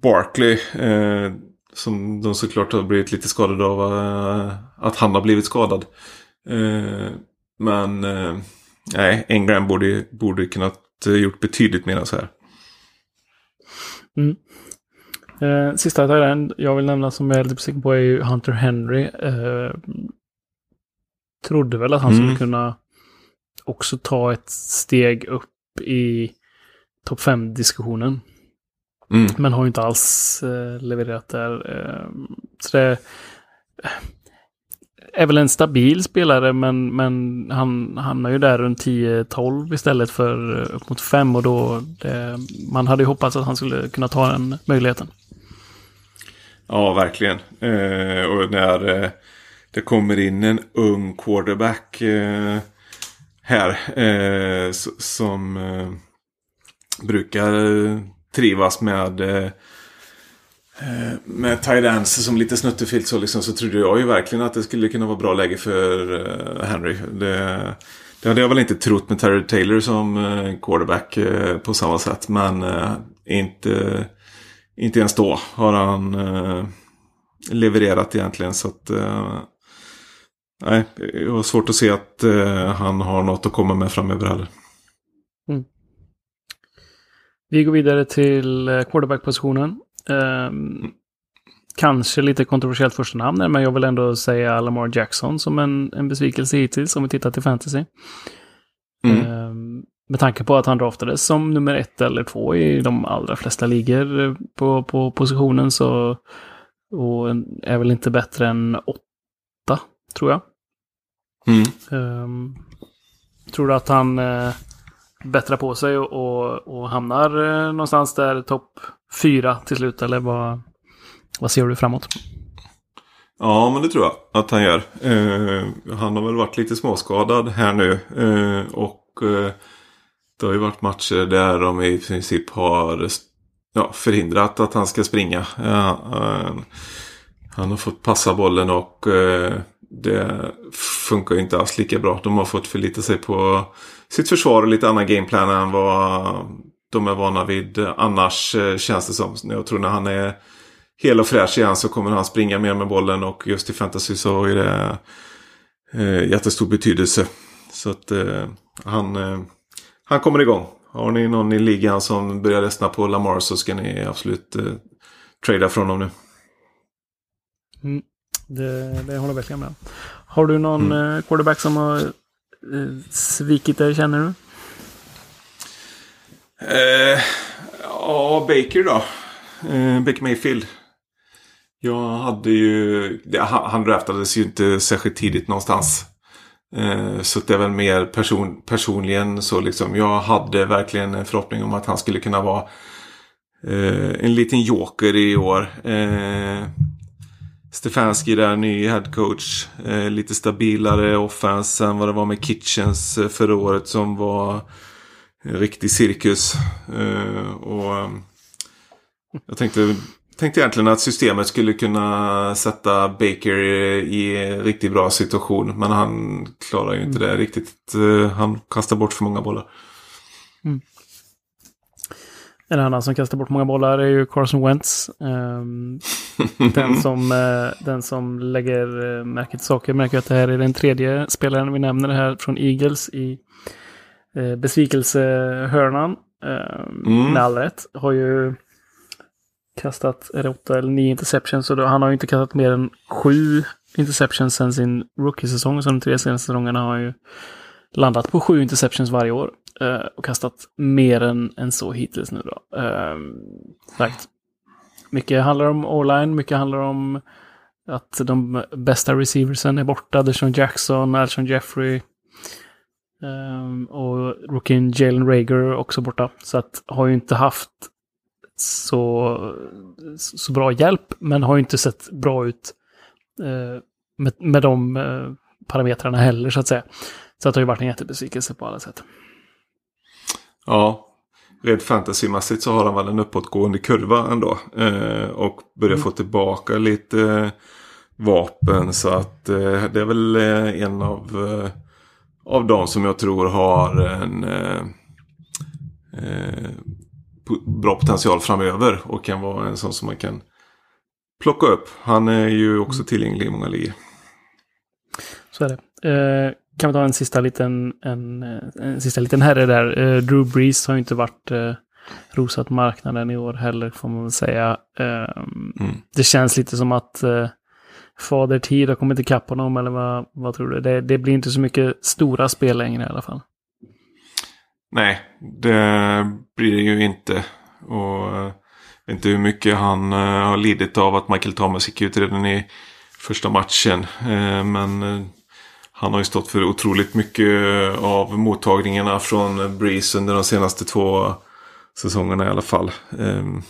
Barkley eh, som de såklart har blivit lite skadade av eh, att han har blivit skadad. Eh, men eh, nej, Engram borde, borde kunnat gjort betydligt mer än så här. Eh, sista end jag vill nämna som jag är lite besviken på är ju Hunter Henry. Eh, trodde väl att han Mm. skulle kunna också ta ett steg upp i topp 5-diskussionen. Mm. Men har ju inte alls eh, levererat där. Eh, så det är väl en stabil spelare, men, men han hamnar ju där runt 10-12 istället för eh, upp mot 5 och då det, man hade ju hoppats att han skulle kunna ta den möjligheten. Ja, verkligen. Eh, och när eh, det kommer in en ung quarterback eh, här eh, som eh, brukar eh, trivas med eh, eh med tight ends som lite snuttefilt så liksom så trodde jag ju verkligen att det skulle kunna vara bra läge för eh, Henry. Det, det hade jag väl inte trott med Terry Taylor som eh, quarterback eh, på samma sätt. Men inte, inte ens då har han levererat egentligen. Så att, nej, jag har svårt att se att han har något att komma med framöver heller. Vi går vidare till eh, quarterback-positionen. Ehm, kanske lite kontroversiellt första namn, men jag vill ändå säga Lamar Jackson som en, en besvikelse hittills om vi tittar till fantasy. Mm. Ehm, med tanke på att han draftades som nummer ett eller två i de allra flesta ligor eh, på, på positionen så och är väl inte bättre än åtta, tror jag. Mm. Ehm, tror du att han uh, bättrar på sig och, och, och hamnar eh, någonstans där topp fyra till slut? Eller vad, vad ser du framåt? Ja, men det tror jag att han gör. Eh, han har väl varit lite småskadad här nu. Eh, och eh, det har ju varit matcher där de i princip har ja, förhindrat att han ska springa. Eh, eh, han har fått passa bollen och eh, det funkar ju inte alls lika bra. De har fått förlita sig på sitt försvar och lite annan gameplan än vad de är vana vid. Annars eh, känns det som, jag tror när han är hel och fräsch igen så kommer han springa mer med bollen och just i fantasy så är det eh, jättestor betydelse. Så att eh, han, eh, han kommer igång. Har ni någon i ligan som börjar lyssna på Lamar så ska ni absolut eh, trada från honom nu. Mm, det, det håller jag verkligen med Har du någon mm. Eh, quarterback som har eh, svikit dig känner du? Eh, ja, Baker då. Eh, Baker Mayfield. Jag hade ju... Han draftades ju inte särskilt tidigt någonstans. Eh, så det är väl mer person, personligen så liksom. Jag hade verkligen en förhoppning om att han skulle kunna vara eh, en liten joker i år. Eh, Stefanski där, ny headcoach. Eh, lite stabilare offense än vad det var med Kitchens eh, förra året som var en riktig cirkus. Eh, och eh, jag tänkte tänkte egentligen att systemet skulle kunna sätta Baker i en riktigt bra situation. Men han klarar ju inte mm. det riktigt. Eh, han kastar bort för många bollar. Mm. En annan som kastar bort många bollar är ju Carson Wentz. Um, den, som, uh, den som lägger uh, märke till saker märker att det här är den tredje spelaren vi nämner här från Eagles i uh, besvikelsehörnan. Uh, mm. Med all rätt. Har ju kastat, är det åtta eller nio interceptions. Så då, han har ju inte kastat mer än sju interceptions sen sin rookie-säsong. Så de tre senaste säsongerna har han ju landat på sju interceptions varje år. Uh, och kastat mer än, än så hittills nu då. Uh, sagt. Mycket handlar om online, mycket handlar om att de bästa receiversen är borta. Deshaun Jackson, Alshon Jeffrey. Um, och rookien Jalen Rager också borta. Så att har ju inte haft så, så bra hjälp, men har ju inte sett bra ut eh, med, med de eh, parametrarna heller, så att säga. Så att det har ju varit en jättebesvikelse på alla sätt. Ja, rent fantasymässigt så har han väl en uppåtgående kurva ändå. Eh, och börjar mm. få tillbaka lite eh, vapen. Så att eh, det är väl eh, en av, eh, av dem som jag tror har en eh, bra potential framöver och kan vara en sån som man kan plocka upp. Han är ju också mm. tillgänglig i många ligor. Så är det. Eh, kan vi ta en sista liten, en, en sista liten herre där. Eh, Drew Brees har ju inte varit eh, rosat marknaden i år heller får man väl säga. Eh, mm. Det känns lite som att eh, Fader Tid har kommit ikapp honom eller vad, vad tror du? Det, det blir inte så mycket stora spel längre i alla fall. Nej, det blir det ju inte. Och vet inte hur mycket han uh, har lidit av att Michael Thomas gick ut redan i första matchen. Uh, men uh, han har ju stått för otroligt mycket av mottagningarna från Breeze under de senaste två säsongerna i alla fall. Um,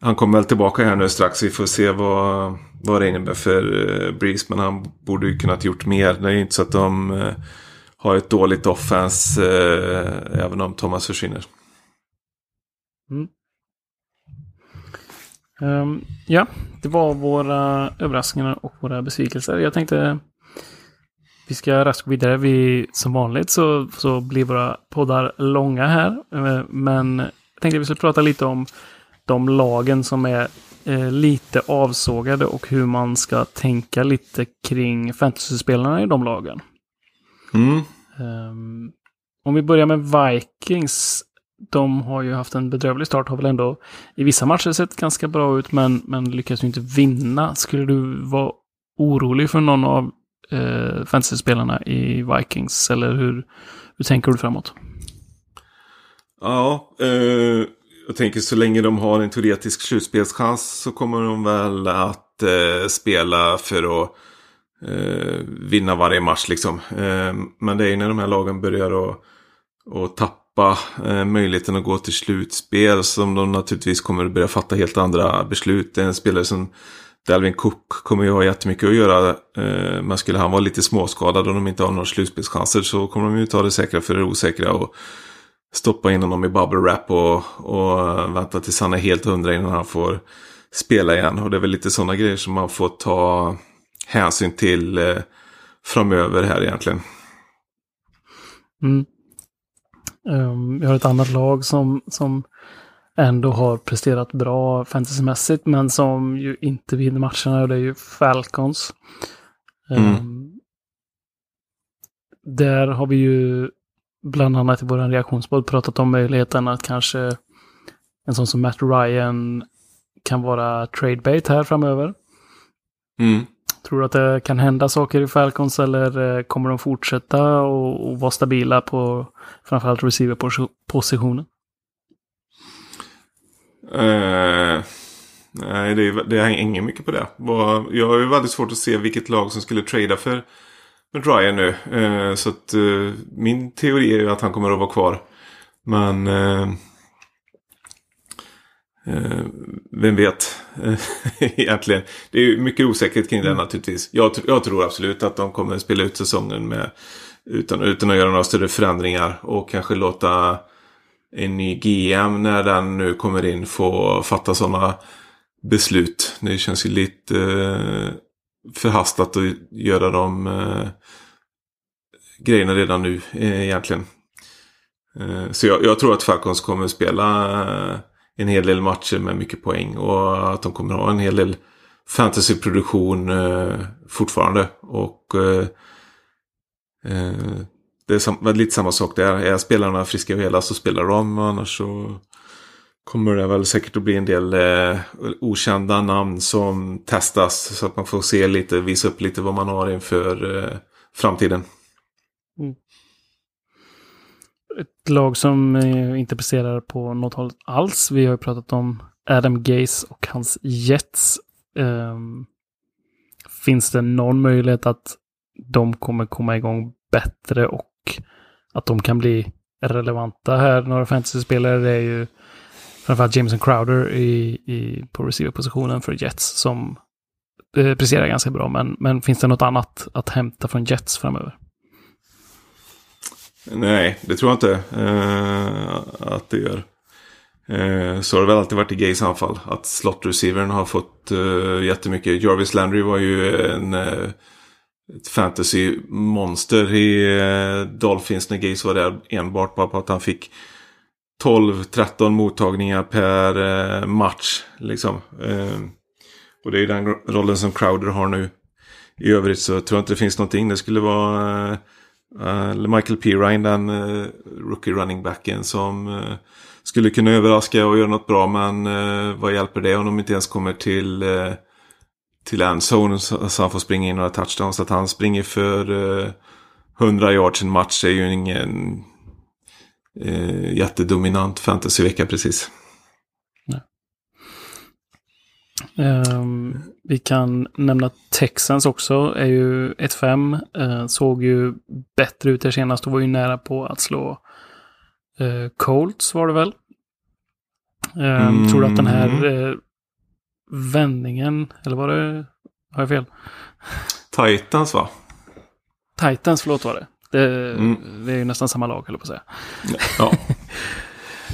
han kommer väl tillbaka här nu strax. Vi får se vad, vad det innebär för eh, Breeze. Men han borde ju kunnat gjort mer. Det är ju inte så att de eh, har ett dåligt offense uh, även om Thomas försvinner. Mm. Um, ja, det var våra överraskningar och våra besvikelser. Jag tänkte vi ska raskt gå vidare. Vi, som vanligt så, så blir våra poddar långa här. Eh, men jag tänkte att vi skulle prata lite om de lagen som är eh, lite avsågade och hur man ska tänka lite kring fantasy-spelarna i de lagen. Mm. Um, om vi börjar med Vikings. De har ju haft en bedrövlig start, har väl ändå i vissa matcher sett ganska bra ut, men, men lyckas ju inte vinna. Skulle du vara orolig för någon av eh, fantasyspelarna i Vikings, eller hur, hur tänker du framåt? Ja, eh, jag tänker så länge de har en teoretisk slutspelschans så kommer de väl att eh, spela för att eh, vinna varje match liksom. Eh, men det är när de här lagen börjar att, att tappa eh, möjligheten att gå till slutspel som de naturligtvis kommer att börja fatta helt andra beslut. Det är en spelare som Dalvin Cook kommer ju ha jättemycket att göra. Eh, men skulle han vara lite småskadad och de inte har några slutspelschanser så kommer de ju ta det säkra för det osäkra. Och stoppa in honom i bubble wrap och, och eh, vänta tills han är helt hundra innan han får spela igen. Och det är väl lite sådana grejer som man får ta hänsyn till eh, framöver här egentligen. Mm. Um, vi har ett annat lag som, som ändå har presterat bra fantasymässigt men som ju inte vinner matcherna och det är ju Falcons. Um, mm. Där har vi ju bland annat i vår reaktionsboll pratat om möjligheten att kanske en sån som Matt Ryan kan vara trade bait här framöver. Mm. Tror du att det kan hända saker i Falcons eller eh, kommer de fortsätta och, och vara stabila på framförallt receiver-positionen? Uh, nej, det, det hänger mycket på det. Jag har ju väldigt svårt att se vilket lag som skulle trada för Ryan nu. Uh, så att uh, min teori är ju att han kommer att vara kvar. Men Eh, vem vet egentligen. Det är mycket osäkerhet kring det mm. naturligtvis. Jag, jag, tror absolut att de kommer spela ut säsongen med, utan, utan att göra några större förändringar. Och kanske låta en ny GM när den nu kommer in få fatta sådana beslut. Det känns ju lite eh, förhastat att göra de eh, grejerna redan nu eh, egentligen. Eh, så jag, jag, tror att Falcons kommer spela eh, en hel del matcher med mycket poäng. Och att de kommer ha en hel del fantasyproduktion eh, fortfarande. Och eh, det är lite samma sak där. Är spelarna friska och hela så spelar de. Annars så kommer det väl säkert att bli en del eh, okända namn som testas. Så att man får se lite, visa upp lite vad man har inför eh, framtiden. Mm ett lag som eh, inte presterar på något håll alls. Vi har ju pratat om Adam Gaze och hans Jets. Um, finns det någon möjlighet att de kommer komma igång bättre och att de kan bli relevanta här? Några fantasy-spelare det är ju framförallt Jameson Crowder i, i, på receiver-positionen för Jets som eh, presterar ganska bra. Men, men finns det något annat att hämta från Jets framöver? Nej, det tror jag inte eh, att det gör. Eh, så har det väl alltid varit i Gays anfall. Att slot-receivern har fått eh, jättemycket. Jarvis Landry var ju en, eh, ett fantasy-monster i eh, Dolphins när Gays var där. Enbart bara på att han fick 12-13 mottagningar per eh, match. Liksom. Eh, och det är ju den rollen som Crowder har nu. I övrigt så tror jag inte det finns någonting. Det skulle vara eh, eh, Michael Pirine, den eh, rookie running backen som skulle kunna överraska och göra något bra. Men vad hjälper det om de inte ens kommer till, till endzone så, så han får springa in några touchdowns. Så att han springer för uh, 100 yards en match är ju ingen uh, jättedominant fantasyvecka precis. Um, vi kan nämna Texans också, är ju 1-5. Uh, eh, såg ju bättre ut här senast och var ju nära på att slå uh, Colts var det väl. Um, mm. Tror du att den här uh, vändningen, eller var det, har jag fel? Titans va? Titans, förlåt var det. Det, mm. det är ju nästan samma lag, höll på att säga. Ja.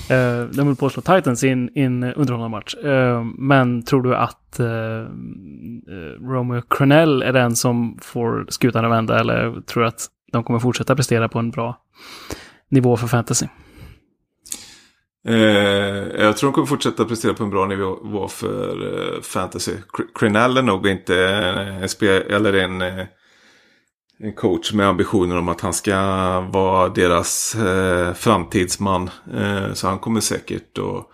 Uh, de höll på att slå Titans i en, en underhållande match. Uh, men tror du att uh, Romeo Cronell är den som får skutan att vända eller tror du att de kommer fortsätta prestera på en bra nivå för fantasy? Eh, jag tror de kommer fortsätta prestera på en bra nivå för eh, fantasy. Cronell är nog inte en, spel, eller en eh, en coach med ambitioner om att han ska vara deras eh, framtidsman. Eh, så han kommer säkert att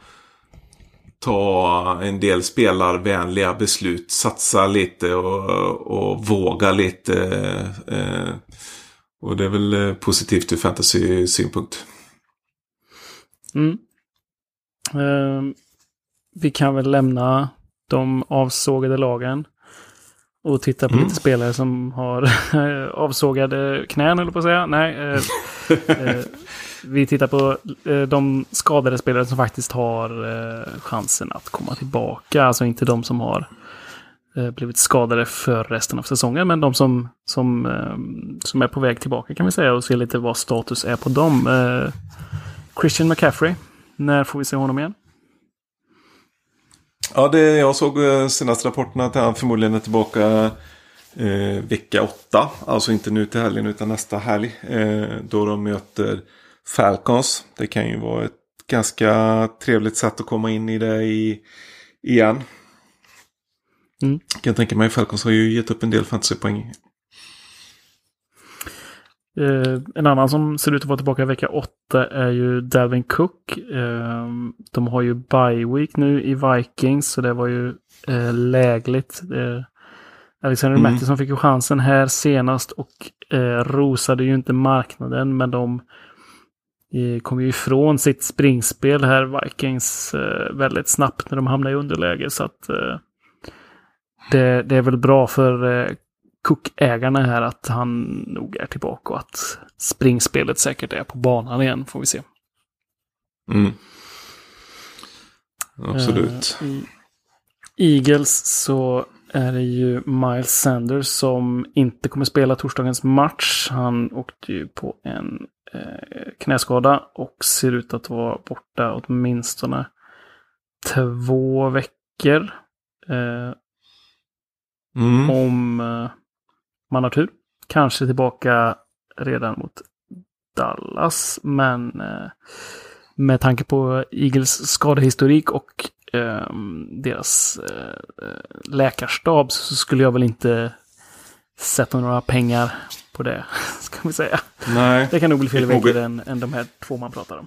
ta en del spelarvänliga beslut. Satsa lite och, och våga lite. Eh, och det är väl positivt ur fantasy-synpunkt. Mm. Eh, vi kan väl lämna de avsågade lagen och titta på mm. lite spelare som har avsågade knän, eller på att säga. Nej. Eh, eh, vi tittar på eh, de skadade spelare som faktiskt har eh, chansen att komma tillbaka. Alltså inte de som har eh, blivit skadade för resten av säsongen, men de som, som, eh, som är på väg tillbaka kan vi säga och se lite vad status är på dem. Christian McCaffrey. När får vi se honom igen? Ja, det, jag såg eh, senaste rapporterna att han förmodligen är tillbaka eh, vecka åtta. Alltså inte nu till helgen utan nästa helg. Eh, då de möter Falcons. Det kan ju vara ett ganska trevligt sätt att komma in i det i, igen. Mm. Kan tänka mig, Falcons har ju gett upp en del fantasypoäng. Eh, en annan som ser ut att vara tillbaka i vecka åtta är ju Dalvin Cook. Eh, de har ju bye week nu i Vikings, så det var ju eh, lägligt. Alexander Mm. Mattison fick ju chansen här senast och rosade ju inte marknaden, men de kom ju ifrån sitt springspel här, Vikings, väldigt snabbt när de hamnade i underläge. Så att det, det är väl bra för Cook-ägarna här att han nog är tillbaka och att springspelet säkert är på banan igen, får vi se. Mm. Absolut. Eh, I Eagles så är det ju Miles Sanders som inte kommer spela torsdagens match. Han åkte ju på en eh, knäskada och ser ut att vara borta åtminstone två veckor. Eh, Mm. om eh, man har tur. Kanske tillbaka redan mot Dallas, men eh, med tanke på Eagles skadehistorik och eh, deras eh, läkarstab så skulle jag väl inte sätta några pengar på det, ska vi säga. Nej. Det kan nog bli veckor moget- än, än de här två man pratar om.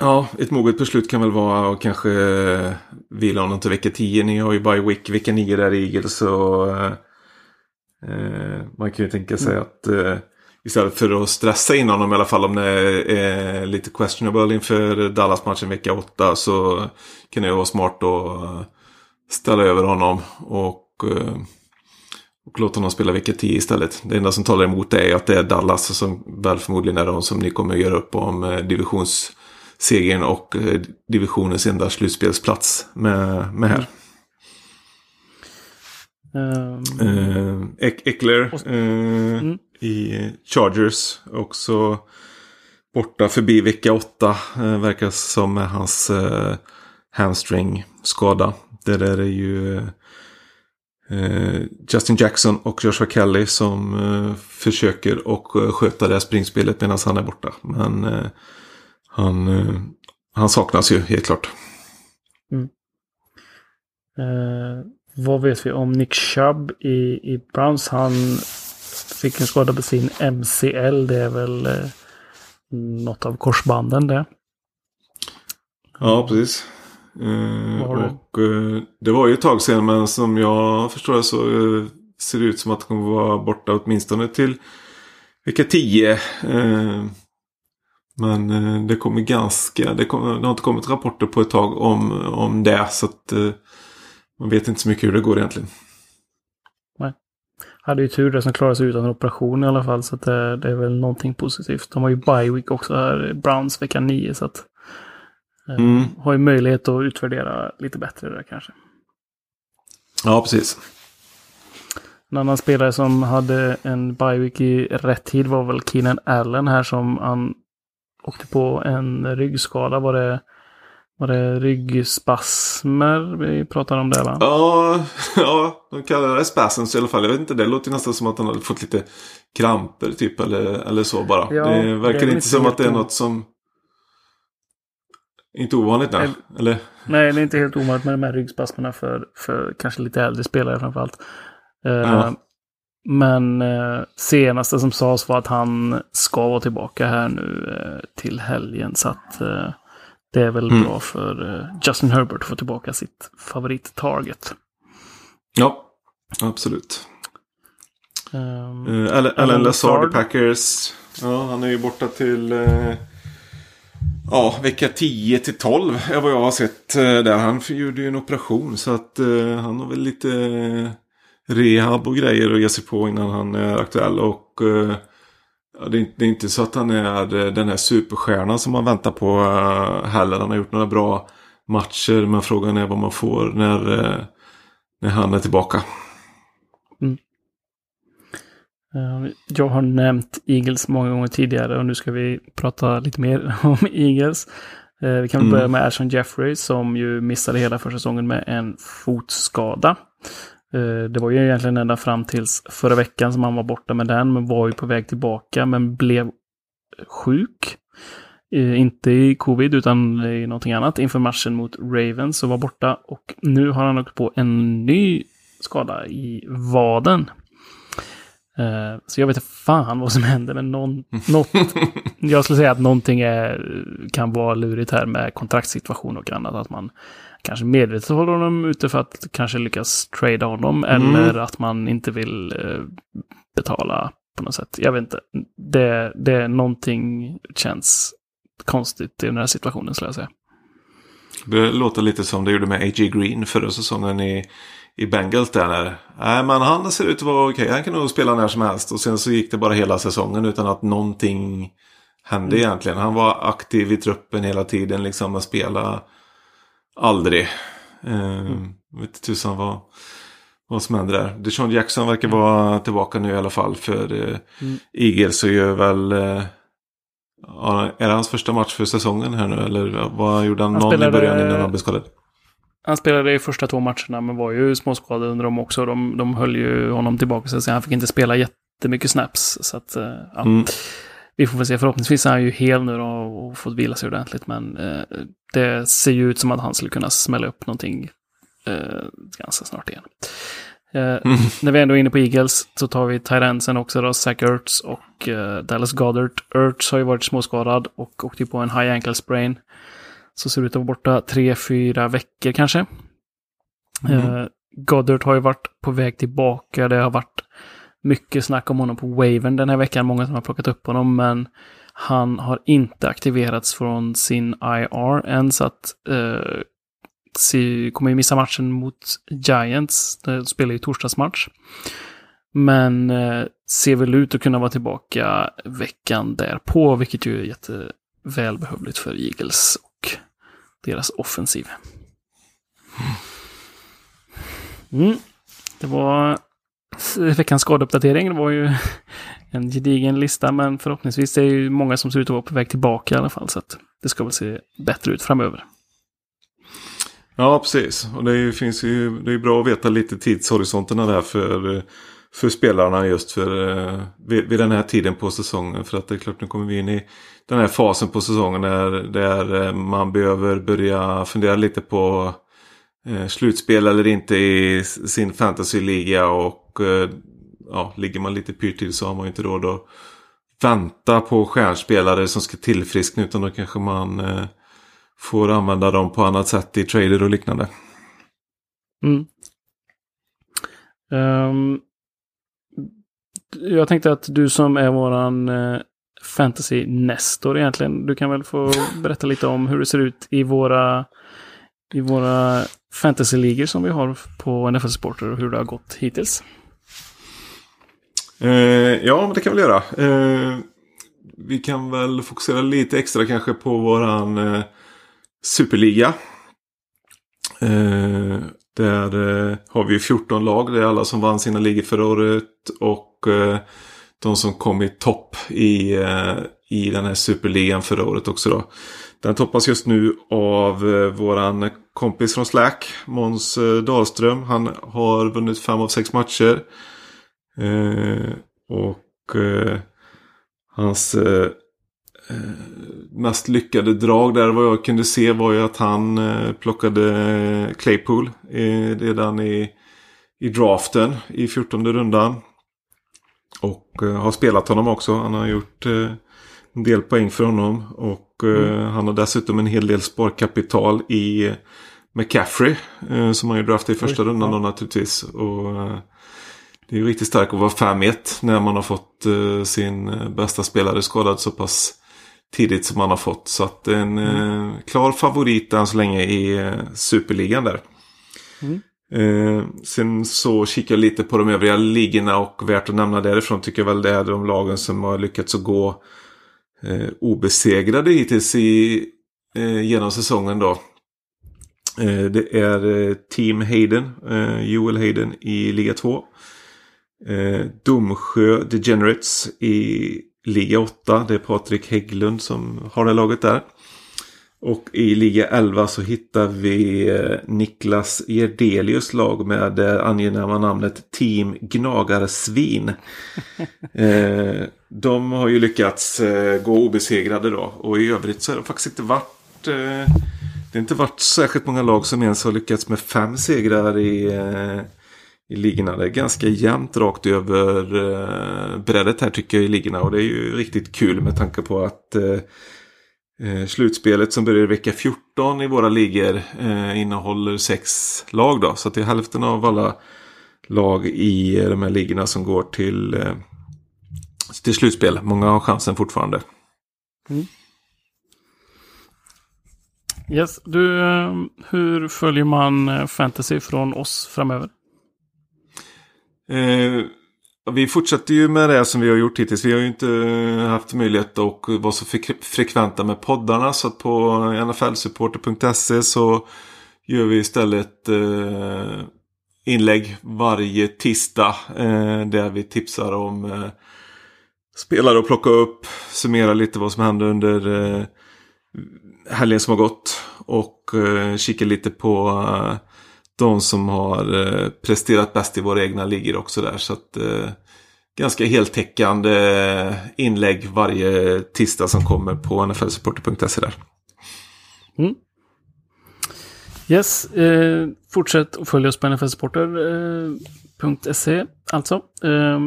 Ja, ett moget beslut kan väl vara att kanske eh, vila honom till vecka 10. Ni har ju bara week vecka 9 där i Eagles. Eh, Eh, man kan ju tänka sig att eh, istället för att stressa in honom i alla fall om det är lite questionable inför Dallas-matchen vecka 8 så kan det ju vara smart att eh, ställa över honom och, eh, och låta honom spela vecka 10 istället. Det enda som talar emot det är att det är Dallas som väl förmodligen är de som ni kommer att göra upp om eh, divisionssegern och eh, divisionens enda slutspelsplats med, med här. Ek- Eckler Och- eh, Mm. i Chargers också borta förbi vecka åtta. Eh, verkar som med hans eh, hamstring-skada. Det där är ju Justin Jackson och Joshua Kelly som försöker och sköta det här springspelet medan han är borta. Men han, han saknas ju helt klart. Eh, vad vet vi om Nick Chubb i, i Browns? Han fick en skada på sin MCL. Det är väl eh, något av korsbanden det. Ja, precis. Eh, och eh, det var ju ett tag sedan men som jag förstår så eh, ser det ut som att det kommer vara borta åtminstone till vecka 10. Eh, men eh, det kommer ganska, det, kommer, det har inte kommit rapporter på ett tag om, om det så att eh, man vet inte så mycket hur det går egentligen. Hade ju tur det som klarade sig utan en operation i alla fall. Så det, det är väl någonting positivt. De har ju bye week också här, Browns vecka 9. Så att eh, Mm. har ju möjlighet att utvärdera lite bättre där kanske. Ja, precis. En annan spelare som hade en bye week i rätt tid var väl Keenan Allen här som han åkte på en ryggskada. Var det, var det ryggspasmer vi pratade om där va? Ja, ja, de kallar det spasms i alla fall. Jag vet inte, det låter nästan som att han hade fått lite kramper typ eller, eller så bara. Ja, det det verkar väl inte som att det är något som... Inte ovanligt nej. Eller-? Nej, det är inte helt ovanligt med de här ryggspasmerna för, för kanske lite äldre spelare framförallt. Eh, Ja. Men eh, senaste som sades var att han ska vara tillbaka här nu eh, till helgen. Så att det är väl Mm. bra för eh, Justin Herbert att få tillbaka sitt favorit-target. Ja, absolut. Ehm, Uh, Alan, Alan Lazard. Packers. Ja, han är ju borta till... eh, ja, vecka 10 till 12 är vad jag har sett eh, där. Han gjorde ju en operation så att eh, han har väl lite eh, rehab och grejer att ge sig på innan han är aktuell. Och det, är, inte- det är inte så att han är eh, den här superstjärnan som man väntar på eh, heller. Han har gjort några bra matcher men frågan är vad man får när, eh, när han är tillbaka. Eh, jag har nämnt Eagles många gånger tidigare och nu ska vi prata lite mer om Eagles. Vi kan mm. börja med Ashon Jeffrey som ju missade hela första säsongen med en fotskada. Eh, det var ju egentligen ända fram tills förra veckan som han var borta med den, men var ju på väg tillbaka, men blev sjuk. Inte i covid utan i någonting annat inför matchen mot Ravens och var borta. Och nu har han åkt på en ny skada i vaden. Uh, så jag vet inte fan vad som händer, men någon, något, jag skulle säga att någonting är, kan vara lurigt här med kontraktssituation och annat. Att man kanske medvetet håller honom ute för att kanske lyckas trada honom mm. eller att man inte vill uh, betala på något sätt. Jag vet inte. Det, det någonting känns konstigt i den här situationen skulle jag säga. Det låter lite som det gjorde med A.J. Green förra säsongen i i Bengals där. När, nej, men han ser ut att vara okej. Han kan nog spela när som helst. Och sen så gick det bara hela säsongen utan att någonting hände mm. egentligen. Han var aktiv i truppen hela tiden liksom. Och spela aldrig. Eh, mm. Vet tusan vad, vad som händer där. Deshaun Jackson verkar mm. vara tillbaka nu i alla fall. För eh, mm. Eagles så gör väl... Eh, är det hans första match för säsongen här nu? Eller vad gjorde han, han någon spelade... i början innan han blev skadad? Han spelade i första två matcherna men var ju småskadad under dem också. De, de höll ju honom tillbaka så han fick inte spela jättemycket snaps. Så att, eh, ja. Mm. Vi får väl se. Förhoppningsvis är han ju hel nu då och fått vila sig ordentligt. Men eh, det ser ju ut som att han skulle kunna smälla upp någonting eh, ganska snart igen. Eh, mm. När vi ändå är inne på Eagles så tar vi Tyrensen också då, Zach Ertz och eh, Dallas Goddard. Ertz har ju varit småskadad och åkte på en high ankle sprain. Så ser det ut att vara borta tre, fyra veckor kanske. Mm. Uh, Goddard har ju varit på väg tillbaka. Det har varit mycket snack om honom på Waven den här veckan. Många som har plockat upp honom, men han har inte aktiverats från sin IR än, så att uh, kommer ju missa matchen mot Giants. De spelar ju torsdagsmatch. Men uh, ser väl ut att kunna vara tillbaka veckan därpå, vilket ju är jättevälbehövligt för Eagles deras offensiv. Mm. Det var veckans skadeuppdatering. Det var ju en gedigen lista, men förhoppningsvis är det ju många som ser ut att vara på väg tillbaka i alla fall. Så att det ska väl se bättre ut framöver. Ja, precis. Och det är, finns ju, det är bra att veta lite tidshorisonterna där för, för spelarna just för, eh, vid, vid den här tiden på säsongen. För att det är klart, nu kommer vi in i den här fasen på säsongen där, där eh, man behöver börja fundera lite på eh, slutspel eller inte i sin fantasyliga och eh, ja, ligger man lite pyrt till så har man inte råd att vänta på stjärnspelare som ska tillfriskna utan då kanske man eh, får använda dem på annat sätt i trader och liknande. Mm. Um, jag tänkte att du som är våran eh, fantasy Nestor egentligen. Du kan väl få berätta lite om hur det ser ut i våra, i våra fantasy-ligor som vi har på NFL Supporter och hur det har gått hittills. Eh, ja, men det kan vi göra. Eh, vi kan väl fokusera lite extra kanske på våran eh, superliga. Eh, där eh, har vi 14 lag. Det är alla som vann sina ligor förra året. Och eh, de som kom i topp i, eh, i den här superligan förra året också då. Den toppas just nu av eh, våran kompis från Slack, Måns eh, Dahlström. Han har vunnit fem av sex matcher. Eh, och eh, hans eh, mest lyckade drag där vad jag kunde se var ju att han plockade Claypool redan i, i draften i 14 rundan. Och har spelat honom också. Han har gjort en del poäng för honom. Och mm. han har dessutom en hel del sparkapital i McCaffrey. som han ju draftade i första rundan då naturligtvis. Och det är ju riktigt starkt att vara 5-1 när man har fått sin bästa spelare skadad så pass tidigt som man har fått. Så att en mm. klar favorit än så länge i superligan där. Mm. Eh, sen så kikar jag lite på de övriga ligorna och värt att nämna därifrån tycker jag väl det är de lagen som har lyckats att gå eh, obesegrade hittills i, eh, genom säsongen då. Eh, det är eh, Team Hayden, eh, Joel Hayden i liga 2. Eh, Domsjö Degenerates i Liga 8. Det är Patrik Hägglund som har det laget där. Och i Liga 11 så hittar vi eh, Niklas Gerdelius lag med det angenäma namnet Team Gnagarsvin. eh, de har ju lyckats eh, gå obesegrade då. Och i övrigt så har det faktiskt inte varit... Eh, det har inte varit särskilt många lag som ens har lyckats med fem segrar i, eh, i ligorna. Det är ganska jämnt rakt över eh, breddet här tycker jag i ligorna. Och det är ju riktigt kul med tanke på att eh, eh slutspelet som börjar vecka 14 i våra ligor eh, innehåller sex lag då. Så det är hälften av alla lag i de här ligorna som går till, eh, till slutspel. Många har chansen fortfarande. Mm. Yes, du, eh, hur följer man eh, fantasy från oss framöver? Eh, vi fortsätter ju med det som vi har gjort hittills. Vi har ju inte eh, haft möjlighet att vara så frekventa med poddarna. Så att på nflsupporter.se så gör vi istället eh, inlägg varje tisdag. Eh, där vi tipsar om eh, spelare att plocka upp. Summera lite vad som hände under eh, helgen som har gått. Och eh, kika lite på eh, de som har eh, presterat bäst i våra egna ligger också där. Så att eh, ganska heltäckande eh, inlägg varje tisdag som kommer på nflsupporter.se där. Mm. Yes, eh, fortsätt att följa oss på nflsupporter.se eh, alltså. Eh,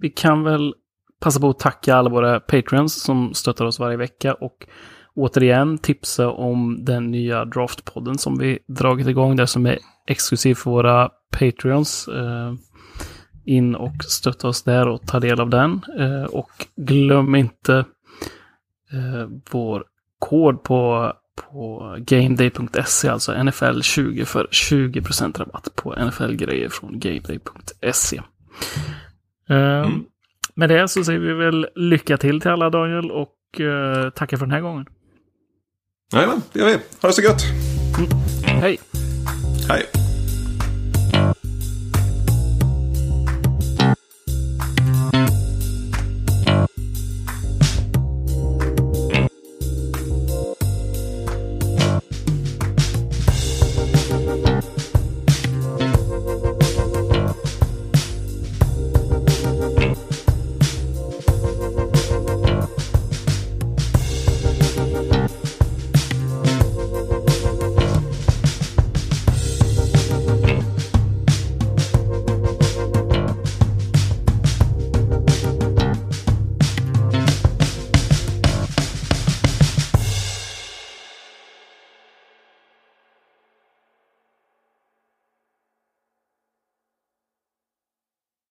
vi kan väl passa på att tacka alla våra patreons som stöttar oss varje vecka och återigen tipsa om den nya draftpodden som vi dragit igång där som är exklusiv för våra Patreons. Eh, in och stötta oss där och ta del av den. Eh, och glöm inte eh, vår kod på, på gameday.se, alltså NFL20 för 20% rabatt på NFL-grejer från gameday.se. Mm. Med det så säger vi väl lycka till till alla Daniel och tackar för den här gången. Jajamän, det gör vi. Ha det så gött! Mm. Hej! Hej.